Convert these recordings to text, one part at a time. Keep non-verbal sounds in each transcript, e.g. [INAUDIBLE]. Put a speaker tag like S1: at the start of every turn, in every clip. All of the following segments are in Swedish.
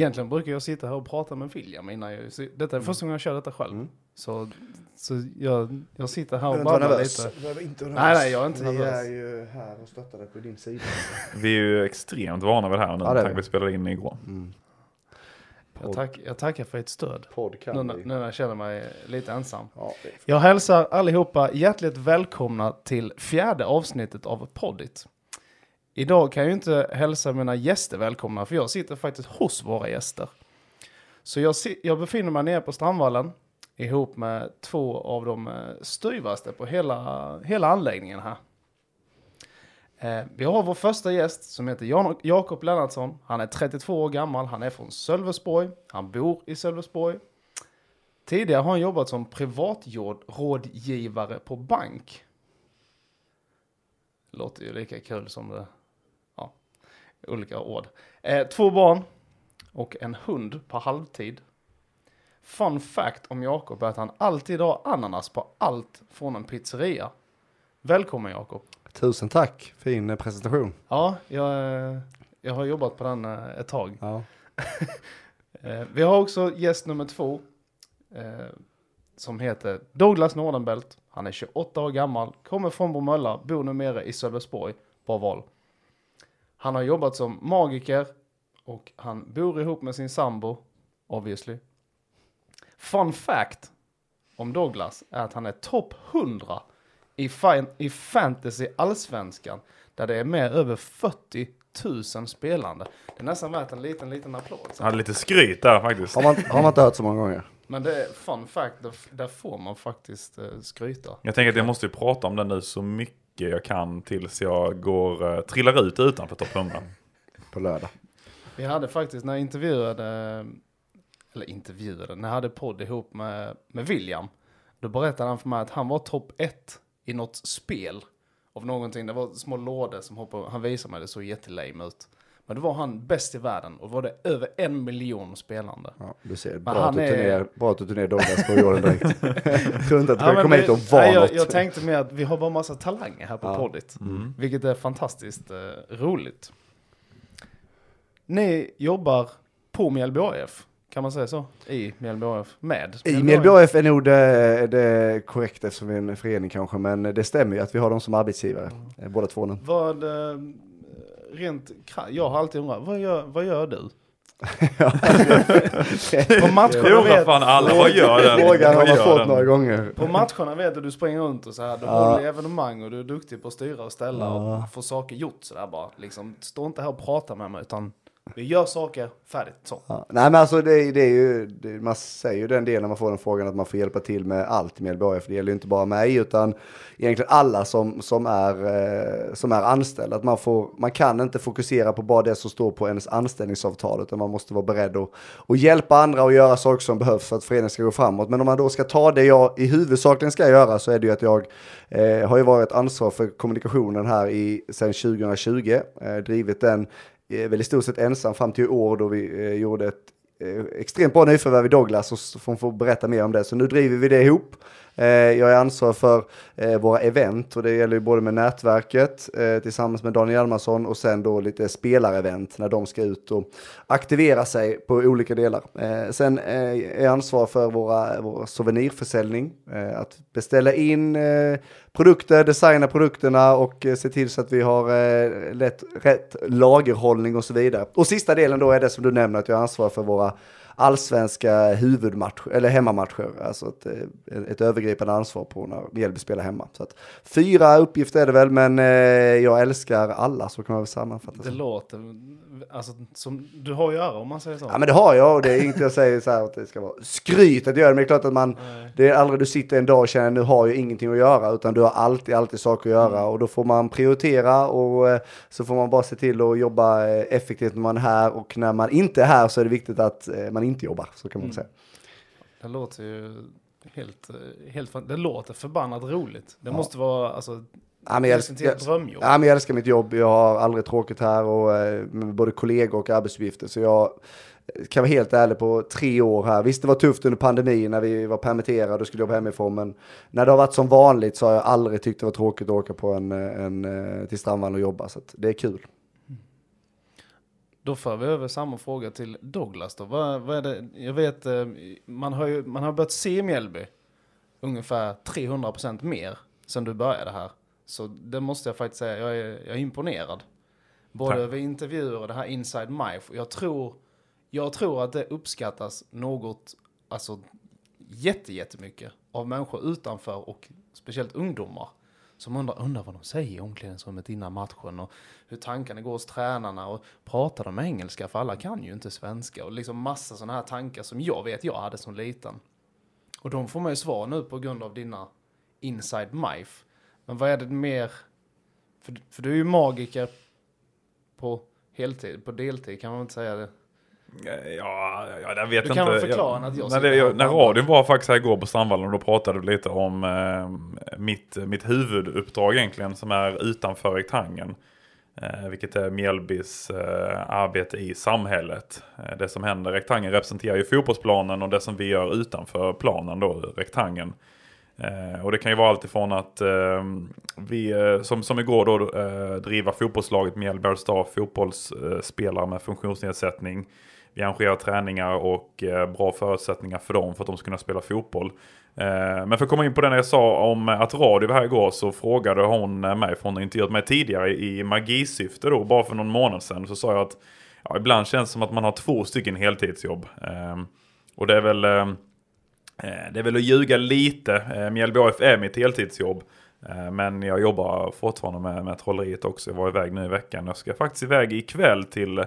S1: Egentligen brukar jag sitta här och prata med William innan jag, detta är första gången jag kör detta själv.
S2: Mm.
S1: Så, så jag, jag sitter här och babblar lite.
S2: Behöver inte vara
S1: Nej,
S2: nervös.
S1: nej, jag är inte
S2: Vi
S1: nervös.
S2: är ju här och stöttar dig på din sida.
S3: Vi är ju extremt vana vid det här nu.
S2: Ja, det
S3: Tack
S2: vi.
S3: spelade in igår.
S2: Mm.
S1: Jag, tack, jag tackar för ert stöd. Nu, nu när jag känner mig lite ensam.
S2: Ja,
S1: Jag hälsar allihopa hjärtligt välkomna till fjärde avsnittet av Poddit. Idag kan jag ju inte hälsa mina gäster välkomna för jag sitter faktiskt hos våra gäster. Så jag, jag befinner mig nere på Strandvallen ihop med två av de eh, styvaste på hela, hela anläggningen här. Eh, vi har vår första gäst som heter Jan- Jakob Lennartsson. Han är 32 år gammal, han är från Sölvesborg, han bor i Sölvesborg. Tidigare har han jobbat som privatrådgivare på bank. Låter ju lika kul som det, olika ord. Eh, två barn och en hund på halvtid. Fun fact om Jakob är att han alltid har ananas på allt från en pizzeria. Välkommen Jakob.
S2: Tusen tack, fin eh, presentation.
S1: Ja, jag, eh, jag har jobbat på den eh, ett tag.
S2: Ja. [LAUGHS]
S1: Vi har också gäst nummer två. Eh, som heter Douglas Nordenbelt. Han är 28 år gammal, kommer från Bromölla, bor numera i Sölvesborg. Bra val. Han har jobbat som magiker och han bor ihop med sin sambo, obviously. Fun fact om Douglas är att han är topp 100 i, fan, i fantasy allsvenskan. Där det är med över 40 000 spelande. Det är nästan värt en liten, liten applåd.
S3: Jag hade lite skryt där faktiskt.
S2: Har, man, har man inte hört så många gånger?
S1: Men det är fun fact, där, där får man faktiskt eh, skryta.
S3: Jag tänker att jag måste ju prata om den nu så mycket jag kan tills jag går, uh, trillar ut utanför topp 100.
S2: På lördag.
S1: Vi hade faktiskt, när jag intervjuade, eller intervjuade, när jag hade podd ihop med, med William, då berättade han för mig att han var topp ett i något spel av någonting. Det var små lådor som hoppade, han visade mig, det såg jättelame ut. Men då var han bäst i världen och var det över en miljon spelande.
S2: Ja, du ser, bra att du,
S1: är-
S2: ner, bra att du tog ner Douglas på jorden direkt. jag [LAUGHS] tror inte att du
S1: Ja,
S2: komma
S1: det-
S2: hit och vara
S1: nej, jag,
S2: något.
S1: jag tänkte mer att vi har bara massa talanger här på
S2: Ja.
S1: poddit.
S3: Mm.
S1: Vilket är fantastiskt eh, roligt. Ni jobbar på Mjällby AIF, kan man säga så? I Mjällby AIF, med
S2: I Mjällby AF är nog det, det korrekt eftersom vi är en förening kanske, men det stämmer ju att vi har dem som arbetsgivare, eh, båda två nu.
S1: Vad, eh, rent kra- jag har alltid undrat, vad gör, vad gör du? [LAUGHS] på matcherna
S3: Jo,
S1: vet,
S3: fan alla, vad gör den?
S2: Frågan har
S3: Vad
S2: man
S3: gör
S2: fått
S3: den?
S2: några gånger.
S1: på matcherna vet du, du springer runt och så här, du
S2: Ja.
S1: håller evenemang och du är duktig på att styra och ställa
S2: Ja.
S1: och få saker gjort sådär bara. Liksom, stå inte här och prata med mig utan vi gör saker färdigt så.
S2: Ja. Nej men alltså det, det är ju, det, man säger ju den delen när man får den frågan att man får hjälpa till med allt i Mjällby för Det gäller ju inte bara mig utan egentligen alla som, som, är, eh, som är anställda. Att man, får, man kan inte fokusera på bara det som står på ens anställningsavtal utan man måste vara beredd att, att hjälpa andra och göra saker som behövs för att föreningen ska gå framåt. Men om man då ska ta det jag i huvudsakligen ska göra så är det ju att jag eh, har ju varit ansvarig för kommunikationen här i, sedan 2020. Eh, drivit den väl i stort sett ensam fram till i år då vi eh, gjorde ett eh, extremt bra nyförvärv i Douglas och så får hon få berätta mer om det. Så nu driver vi det ihop. Eh, jag är ansvarig för eh, våra event och det gäller ju både med nätverket eh, tillsammans med Daniel Hjalmarsson och sen då lite spelarevent när de ska ut och aktivera sig på olika delar. Sen är jag ansvarig för våra, vår souvenirförsäljning, att beställa in produkter, designa produkterna och se till så att vi har lätt, rätt lagerhållning och så vidare. Och sista delen då är det som du nämner att jag är ansvarig för våra allsvenska huvudmatcher, eller hemmamatcher, alltså ett, eh, ett övergripande ansvar på när Mjällby spelar hemma. Så att, fyra uppgifter är det väl, men eh, jag älskar alla, så kan man väl sammanfatta
S1: Det
S2: det.
S1: låter, alltså som du har att göra om man säger så.
S2: Ja men det har jag och det är inte jag säger så här att det ska vara skryt att göra det, men det är klart att man,
S1: Nej.
S2: det är aldrig du sitter en dag och känner nu har jag ingenting att göra, utan du har alltid, alltid saker att göra och då får man prioritera och eh, så får man bara se till att jobba eh, effektivt när man är här och när man inte är här så är det viktigt att eh, man inte jobbar, så kan man
S1: Mm.
S2: säga.
S1: Det låter ju helt, eh, helt det låter förbannat roligt. Det
S2: Ja.
S1: måste vara, alltså,
S2: Ja, men jag,
S1: till
S2: jag, ja, men jag älskar mitt jobb, jag har aldrig tråkigt här och eh, med både kollegor och arbetsuppgifter så jag kan vara helt ärlig på tre år här. Visst det var tufft under pandemin när vi var permitterade och skulle jobba hemifrån men när det har varit som vanligt så har jag aldrig tyckt det var tråkigt att åka på en, eh, en, eh, till Strandvallen och jobba så att det är kul.
S1: Då för vi över samma fråga till Douglas då. Vad, vad är det? Jag vet, eh, man har ju man har börjat se Mjällby ungefär 300% mer sen du började här. Så det måste jag faktiskt säga, jag är, jag är imponerad. Både
S3: Tack.
S1: över intervjuer och det här Inside Mife. Jag tror, jag tror att det uppskattas något, alltså jätte, jättemycket av människor utanför och speciellt ungdomar. Som undrar, undrar vad de säger i omklädningsrummet innan matchen och hur tankarna går hos tränarna och pratar de engelska för alla kan ju inte svenska och liksom massa sådana här tankar som jag vet jag hade som liten. Och de får man ju svar nu på grund av dina Inside Mife. Men vad är det mer? För, för du är ju magiker på heltid, på deltid kan man inte säga det.
S3: Ja, ja jag vet
S1: Du
S3: inte.
S1: kan förklara att jag
S3: när, det, jag, när radion var faktiskt här igår på Strandvallen och då pratade vi lite om eh, mitt, mitt huvuduppdrag egentligen som är utanför rektangeln. Eh, vilket är Mjällbys eh, arbete i samhället. Eh, det som händer, rektangeln representerar ju fotbollsplanen och det som vi gör utanför planen då, rektangeln. Eh, och det kan ju vara allt ifrån att eh, vi, eh, som, som igår då, eh, driva fotbollslaget Mjällby Star, fotbollsspelare med funktionsnedsättning. Vi arrangerar träningar och eh, bra förutsättningar för dem för att de ska kunna spela fotboll. Eh, men för att komma in på det när jag sa om att radio var här igår så frågade hon eh, mig, för hon har intervjuat mig tidigare i magisyfte då, bara för någon månad sedan. Så sa jag att ja, ibland känns det som att man har två stycken heltidsjobb. Ehm, och det är väl... Det är väl att ljuga lite. Ehm, Mjällby AF är mitt heltidsjobb. Men jag jobbar fortfarande med, med trolleriet också. Jag var iväg nu i veckan. Jag ska faktiskt iväg ikväll till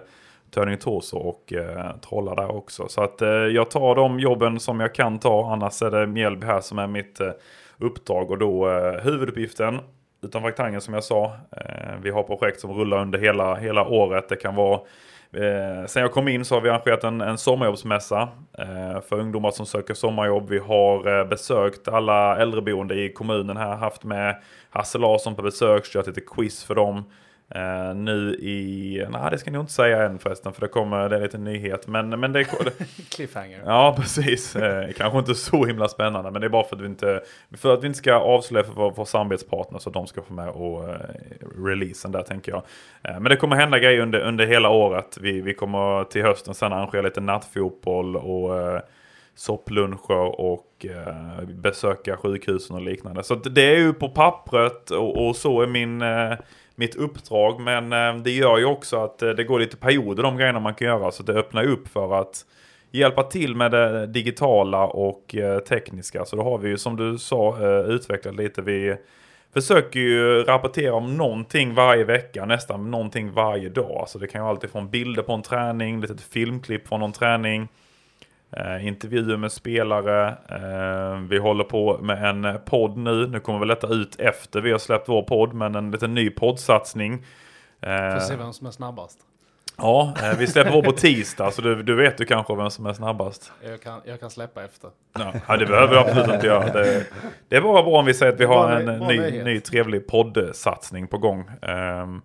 S3: Turning Torso och eh, trolla där också. Så att eh, jag tar de jobben som jag kan ta. Annars är det Mjällby här som är mitt eh, uppdrag. Och då eh, huvuduppgiften utanför rektangeln som jag sa. Eh, vi har projekt som rullar under hela, hela året. Det kan vara Eh, sen jag kom in så har vi arrangerat en, en sommarjobbsmässa eh, för ungdomar som söker sommarjobb. Vi har eh, besökt alla äldreboende i kommunen här, haft med Hasse Larsson på besök, kört lite quiz för dem. Eh, nu i, nej det ska jag nog inte säga än förresten för det kommer, det är lite nyhet. Men, men [LAUGHS] det,
S1: Cliffhanger.
S3: Ja, precis. Eh, kanske inte så himla spännande, men det är bara för att vi inte, för att vi inte ska avslöja för vår, vår samarbetspartner så att de ska få med och eh, releasen där tänker jag. Men det kommer hända grejer under, under hela året. Vi, vi kommer till hösten sen arrangera lite nattfotboll och soppluncher och besöka sjukhusen och liknande. Så det är ju på pappret och, och så är min, mitt uppdrag. Men eh, det gör ju också att eh, det går lite perioder de grejerna man kan göra. Så det öppnar upp för att hjälpa till med det digitala och eh, tekniska. Så då har vi ju som du sa utvecklat lite. Vi försöker ju rapportera om någonting varje vecka, nästan någonting varje dag. så det kan ju alltid från bilder på en träning, lite filmklipp från någon träning. Eh, intervjuer med spelare. Eh, vi håller på med en podd nu. Nu kommer väl detta ut efter vi har släppt vår podd, men en liten ny poddsatsning.
S1: Får se
S3: Eh,
S1: vem som är snabbast.
S3: ja, eh, vi släpper vår på tisdag, så du, du vet ju kanske vem som är snabbast.
S1: Jag kan, jag kan släppa efter.
S3: Ja, det behöver vi absolut inte göra. Det, det är bara bra om vi säger att vi har en
S1: ny-
S3: ny trevlig poddsatsning på gång. Um,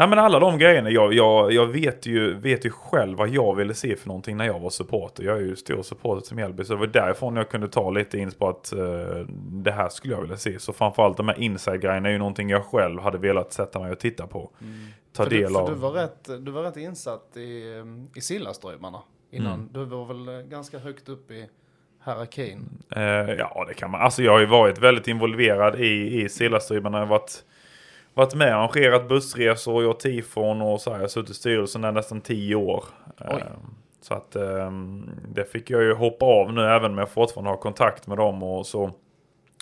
S3: nej men alla de grejerna, jag, jag, jag vet, ju, vet ju själv vad jag ville se för någonting när jag var supporter. Jag är ju stor supporter till Mjällby, så det var därifrån jag kunde ta lite in på att eh, det här skulle jag vilja se. Så framförallt de här inside-grejerna är ju någonting jag själv hade velat sätta mig och titta på. Ta
S1: för du,
S3: del
S1: för
S3: av.
S1: du, var rätt, du var rätt insatt i, um, i Sillaströmmarna innan.
S3: Mm.
S1: Du var väl eh, ganska högt upp i hierarkin.
S3: Eh, ja, det kan man. Alltså jag har ju varit väldigt involverad i, i Sillaströmmarna. Jag har varit, varit med och arrangerat bussresor och gjort tifon och så här. Jag har suttit i styrelsen där nästan tio år.
S1: Oj.
S3: så att eh, det fick jag ju hoppa av nu även om jag fortfarande har kontakt med dem och så.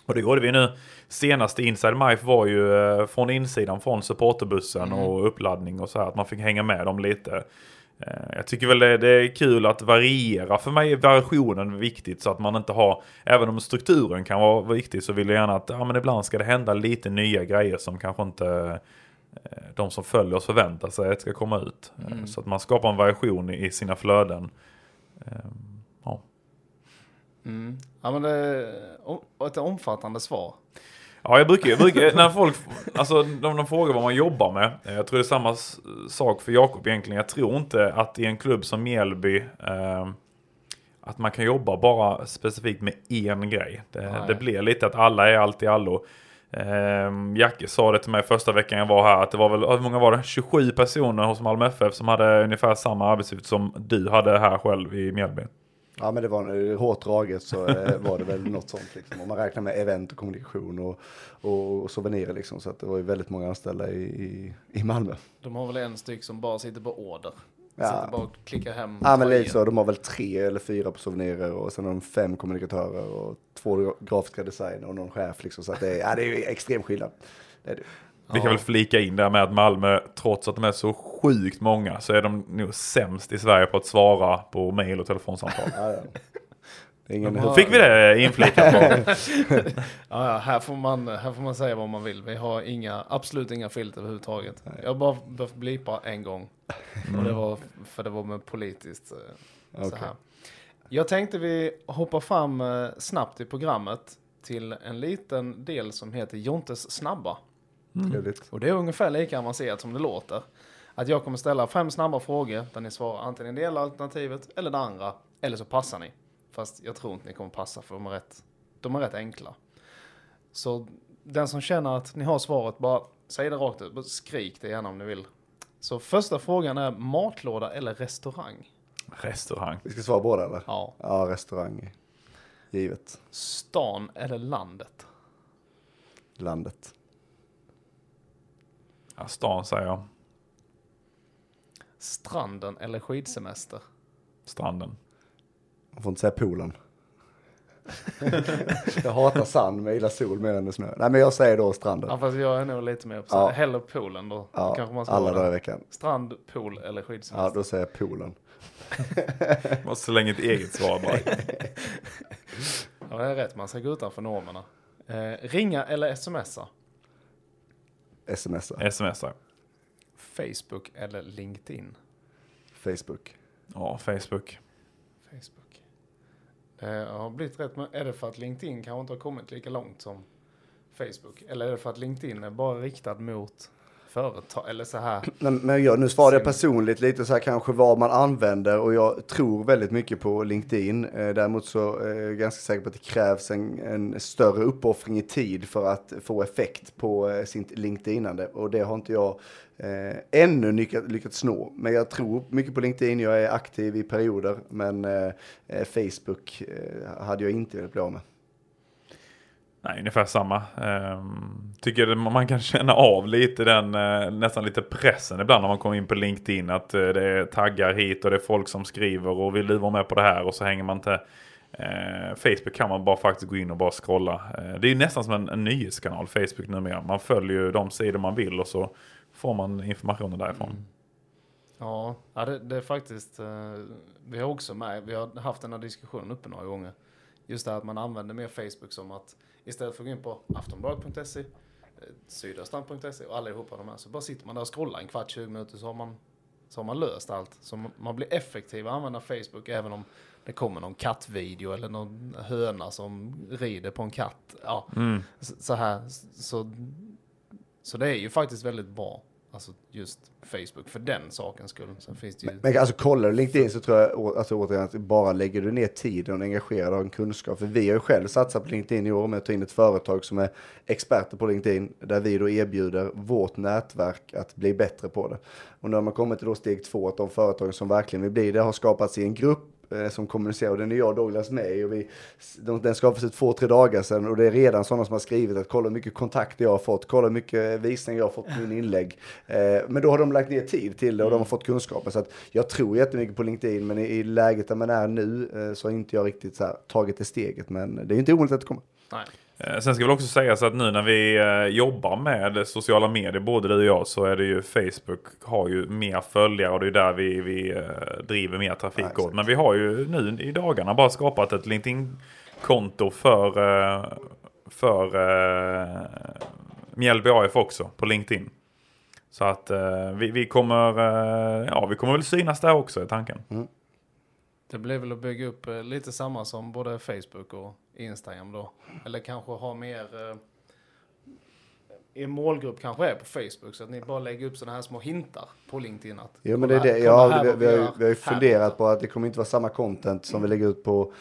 S3: Och det gjorde vi nu. Senaste Inside Mife var ju eh, från insidan från supporterbussen
S1: Mm.
S3: och uppladdning och så här. Att man fick hänga med dem lite. Eh, Jag tycker väl det, är kul att variera. För mig är variationen viktigt så att man inte har, även om strukturen kan vara viktig så vill jag gärna att ja, men ibland ska det hända lite nya grejer som kanske inte eh, de som följer oss förväntar sig att ska komma ut. Eh,
S1: Mm.
S3: Så att man skapar en variation i, sina flöden. Ja.
S1: Mm. Ja men det är ett omfattande svar.
S3: Ja, jag brukar, jag brukar när folk, alltså de, de frågar vad man jobbar med. eh, Jag tror det är samma sak för Jakob egentligen. Jag tror inte att i en klubb som Mjällby, eh, att man kan jobba bara specifikt med en grej. Det, det blir lite att alla är allt i allo. Eh, Jacke sa det till mig första veckan jag var här att det var väl, hur många var det? 27 personer hos Malmö FF som hade ungefär samma arbetsuppgift som du hade här själv i Mjällby.
S2: Ja men det var hårt draget så eh, var det väl något sånt liksom. Om man räknar med event och kommunikation och, och, och souvenirer liksom. Så att det var ju väldigt många anställda i, i, i Malmö.
S1: De har väl en styck som bara sitter på order.
S2: Ja.
S1: Sitter bara och klickar hem
S2: Ja men så, de har väl tre eller fyra på souvenirer och sen har de fem kommunikatörer och två grafiska designer och någon chef liksom. Så att det är, ja, det är ju extrem skillnad. Det är det.
S3: Vi kan väl flika in där med att Malmö, trots att de är så sjukt många, så är de nog sämst i Sverige på att svara på mail och telefonsamtal.
S2: Ja, ja. Ingen,
S3: fick vi det inflikat på. [LAUGHS]
S1: Ja, ja, här, får man, här får man säga vad man vill. Vi har inga, absolut inga filter överhuvudtaget. Jag har bara behövt blipa en gång. Och det var för det var med politiskt. eh, Så
S2: Okej.
S1: här. Jag tänkte vi hoppar fram eh, snabbt i programmet till en liten del som heter Jontes snabba.
S2: Trevligt.
S1: Och det är ungefär lika avancerat som det låter. Att jag kommer ställa fem snabba frågor där ni svarar antingen det ena alternativet eller det andra. Eller så passar ni. Fast jag tror inte ni kommer passa för de är rätt, de är rätt enkla. Så den som känner att ni har svaret, bara säg det rakt ut. Bara skrik det gärna om ni vill. Så första frågan är matlåda eller restaurang?
S3: Restaurang.
S2: Vi ska svara båda eller?
S1: Ja.
S2: Ja, restaurang. Givet.
S1: Stan eller landet?
S2: Landet.
S3: Ja, stan säger jag.
S1: Stranden eller skidsemester?
S3: Stranden.
S2: Man får inte säga poolen. [LAUGHS] jag hatar sand men jag gillar sol mer än snö. Nej men jag säger då stranden.
S1: Ja, fast jag är nog lite mer på
S2: Ja.
S1: ja. hellre poolen då.
S2: Ja,
S1: Kanske man ska
S2: alla dagar i veckan.
S1: Strand, pool eller
S2: Ja,
S1: skidsemester?
S2: då säger jag poolen. [LAUGHS]
S3: Måste slänga ett eget svar bara. [LAUGHS]
S1: Ja, det är rätt. Man ska gå utanför normerna. Eh, ringa eller smsa?
S2: Smsa.
S3: Smsar.
S1: Facebook eller LinkedIn?
S2: Facebook.
S3: Ja, Facebook.
S1: Facebook. Det har blivit rätt, men är det för att LinkedIn kanske inte har kommit lika långt som Facebook? Eller är det för att LinkedIn är bara riktad mot företag? Eller så här, [CLEARS THROAT]
S2: Men, men jag, nu svarade jag personligt lite så här kanske vad man använder och jag tror väldigt mycket på LinkedIn. Eh, däremot så är jag ganska säker på att det krävs en, en större uppoffring i tid för att få effekt på eh, sitt LinkedInande och det har inte jag eh, ännu lyckats, lyckats nå. Men jag tror mycket på LinkedIn, jag är aktiv i perioder men eh, eh, Facebook eh, hade jag inte velat bli av med.
S3: Nej, ungefär samma. Um, tycker man kan känna av lite den, eh, nästan lite pressen ibland när man kommer in på LinkedIn. Att eh, det är taggar hit och det är folk som skriver och vill du vara med på det här och så hänger man inte. Eh, Facebook kan man bara faktiskt gå in och bara scrolla. Eh, det är ju nästan som en, en nyhetskanal, Facebook numera. Man följer ju de sidor man vill och så får man informationen därifrån. Mm.
S1: ja, ja det, det är faktiskt, eh, vi har också med, vi har haft den här diskussionen uppe några gånger. Just det här att man använder mer Facebook som att istället för att gå in på aftonbladet.se, eh, sydöstan.se och allihopa de här så bara sitter man där och scrollar en kvart, 20 minuter så har man, så har man löst allt. Så man- blir effektiv att använda Facebook även om det kommer någon kattvideo eller någon höna som rider på en katt. Ja,
S3: Mm.
S1: så här. Så, så det är ju faktiskt väldigt bra. Alltså just Facebook för den sakens skull. Sen finns det ju...
S2: Men alltså kollar du LinkedIn så tror jag alltså, återigen att bara lägger du ner tiden och engagerar dig och en kunskap. För vi har ju själv satsat på LinkedIn i år med att ta in ett företag som är experter på LinkedIn. Där vi då erbjuder vårt nätverk att bli bättre på det. Och nu har man kommit till då steg två att de företagen som verkligen vill bli det har skapats i en grupp som kommunicerar och den är jag och Douglas med i och vi, de, den skapades för två, tre dagar sedan och det är redan sådana som har skrivit att kolla hur mycket kontakter jag har fått, kolla hur mycket visningar jag har fått på min inlägg. Eh, men då har de lagt ner tid till det och de har fått kunskapen. Så att jag tror jättemycket på LinkedIn men i, i läget där man är nu eh, så har inte jag riktigt här, tagit det steget. Men det är inte omöjligt att det kommer.
S1: Nej.
S3: Eh, Sen ska väl också sägas att nu när vi eh, jobbar med sociala medier, både du och jag, så är det ju Facebook har ju mer följare och det är där vi, vi eh, driver mer trafik
S2: Ja,
S3: åt. Men vi har ju nu i dagarna bara skapat ett LinkedIn-konto för, för Mjällby AF också på LinkedIn. Så att vi, vi, kommer, ja, vi kommer väl synas där också i tanken.
S1: Det blir väl att bygga upp eh, lite samma som både Facebook och Instagram då. Eller kanske ha mer... Eh, er målgrupp kanske är på Facebook så att ni bara lägger upp sådana här små hintar på LinkedIn. Att,
S2: Jo men det är det, ja, vi, vi, har, vi har ju funderat på att det kommer inte vara samma content som vi lägger ut på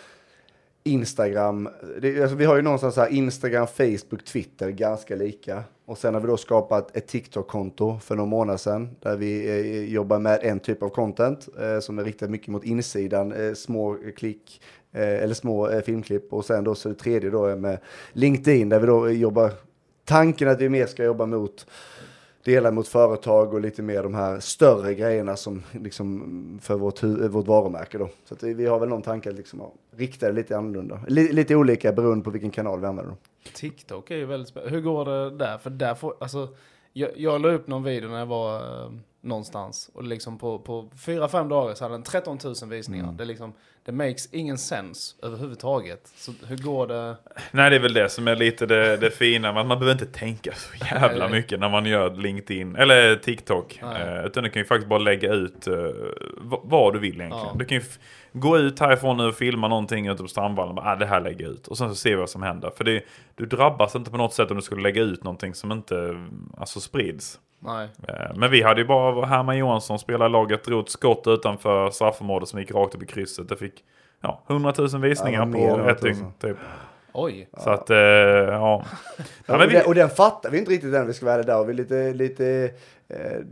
S2: Instagram, det, alltså vi har ju någonstans så här Instagram, Facebook, Twitter ganska lika. Och sen har vi då skapat ett TikTok-konto för några månader sedan där vi eh, jobbar med en typ av content eh, som är riktat mycket mot insidan, eh, små klick eh, eller små eh, filmklipp. Och sen då så det tredje då är med LinkedIn där vi då eh, jobbar, tanken att vi mer ska jobba mot delar mot företag och lite mer de här större grejerna som liksom för vårt, vårt varumärke då. Så att vi har väl någon tanke att liksom rikta det lite annorlunda. L lite olika beroende på vilken kanal vi använder. Då.
S1: TikTok är ju väldigt spännande. Hur går det där? För där får, alltså, jag, jag la upp någon video när jag var eh, någonstans och liksom på, på fyra, fem dagar så hade den 13 000 visningar.
S3: Mm.
S1: Det, är liksom, det makes ingen sense överhuvudtaget. Så hur går det?
S3: Nej, det är väl det som är lite det, det fina. Man, man behöver inte tänka så jävla mycket när man gör LinkedIn eller TikTok. Eh, utan du kan ju faktiskt bara lägga ut eh, vad du vill egentligen.
S1: Ja.
S3: Du kan ju gå ut härifrån nu och filma någonting ute på Strandvallen. Bara, ah, det här lägger jag ut. Och sen så ser vi vad som händer. För det, du drabbas inte på något sätt om du skulle lägga ut någonting som inte alltså, sprids.
S1: Nej.
S3: Eh, Men vi hade ju bara Herman Johansson spelade i laget, drog ett skott utanför straffområdet som gick rakt upp i krysset. Det fick ja, 100 000 visningar
S2: Ja,
S3: på ett
S2: 100 000.
S3: dygn. Typ.
S1: Oj.
S3: Så att, eh, ja. ja
S2: Ja,
S3: men
S2: och,
S3: vi,
S2: den, och den fattar vi inte riktigt än, vi ska vara. Där har vi lite, lite, eh,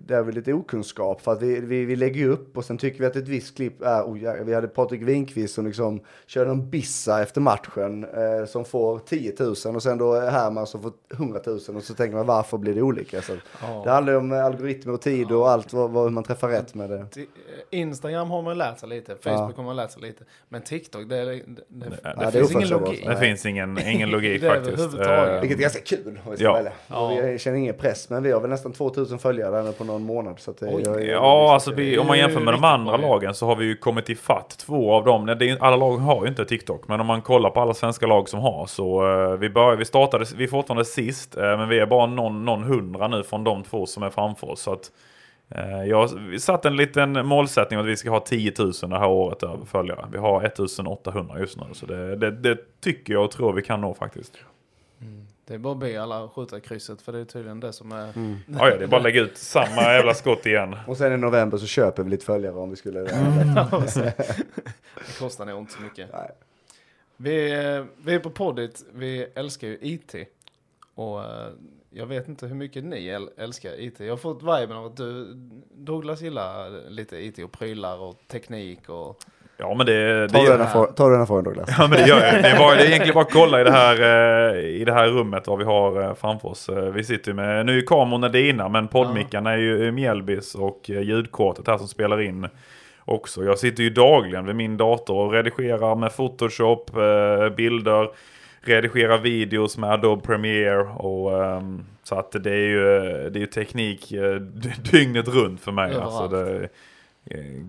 S2: där har vi lite okunskap. För att vi, vi, vi lägger ju upp och sen tycker vi att ett visst klipp är, oh, ja, vi hade Patrik Winqvist som liksom körde en bissa efter matchen eh, som får 10 000 och sen då Herman som får 100 000 och så tänker man varför blir det olika? Så
S1: Ja.
S2: Det handlar ju om eh, algoritmer och tid och allt vad, vad, hur man träffar rätt med det.
S1: Eh, Instagram har man lärt sig lite, Facebook har man lärt sig lite. Men TikTok, det, är- det, det, det,
S3: Ja,
S2: det är
S1: finns ingen logik.
S3: det finns ingen, ingen logik [LAUGHS]
S1: Det är
S3: faktiskt. Eh,
S2: Vilket är ganska kul om vi ska
S3: Ja.
S1: Ja.
S2: Vi känner ingen press men vi har väl nästan 2000 följare där nu på någon månad. Så att det,
S1: Oj.
S2: jag, jag,
S3: Ja, alltså vi, om man jämför med de andra lagen så har vi ju kommit ifatt två av dem. Nej, Det är, alla lag har ju inte TikTok, men om man kollar på alla svenska lag som har så eh, vi, började, vi startade, vi är fortfarande sist, eh, men vi är bara någon, någon hundra nu från de två som är framför oss. Så att, eh, jag satt en liten målsättning att vi ska ha 10 000 det här året över följare. Vi har 1800 just nu, så det, det, det tycker jag och tror vi kan nå faktiskt.
S1: Det är bara att be alla skjuta krysset, för det är tydligen det som är...
S2: Mm.
S3: Ja, ja, det är bara att lägga ut samma jävla skott igen. [LAUGHS]
S2: Och sen i november så köper vi lite följare om vi skulle... [LAUGHS]
S1: Det kostar nog inte så mycket.
S2: Nej.
S1: Vi, vi är på Poddit, vi älskar ju IT. Och eh, jag vet inte hur mycket ni äl- älskar IT. Jag har fått viben av att du, Douglas gillar lite IT och prylar och teknik och...
S3: Ja, men det...
S2: Ta
S3: det
S2: här frå- ta du den här frågan Douglas.
S3: Ja men det gör jag. Det är, bara, det är [LAUGHS] egentligen bara att kolla i det här, eh, i det här rummet vad vi har eh, framför oss. Eh, Vi sitter ju med, nu är ju kamerorna dina men poddmickarna är ju Mjällbys och ljudkortet här som spelar in också. Jag sitter ju dagligen vid min dator och redigerar med Photoshop, bilder, redigerar videos med Adobe Premiere och ehm, så att det är ju, det är ju teknik dy- [LAUGHS] dygnet runt för mig.
S1: Överallt.
S3: Alltså det, eh,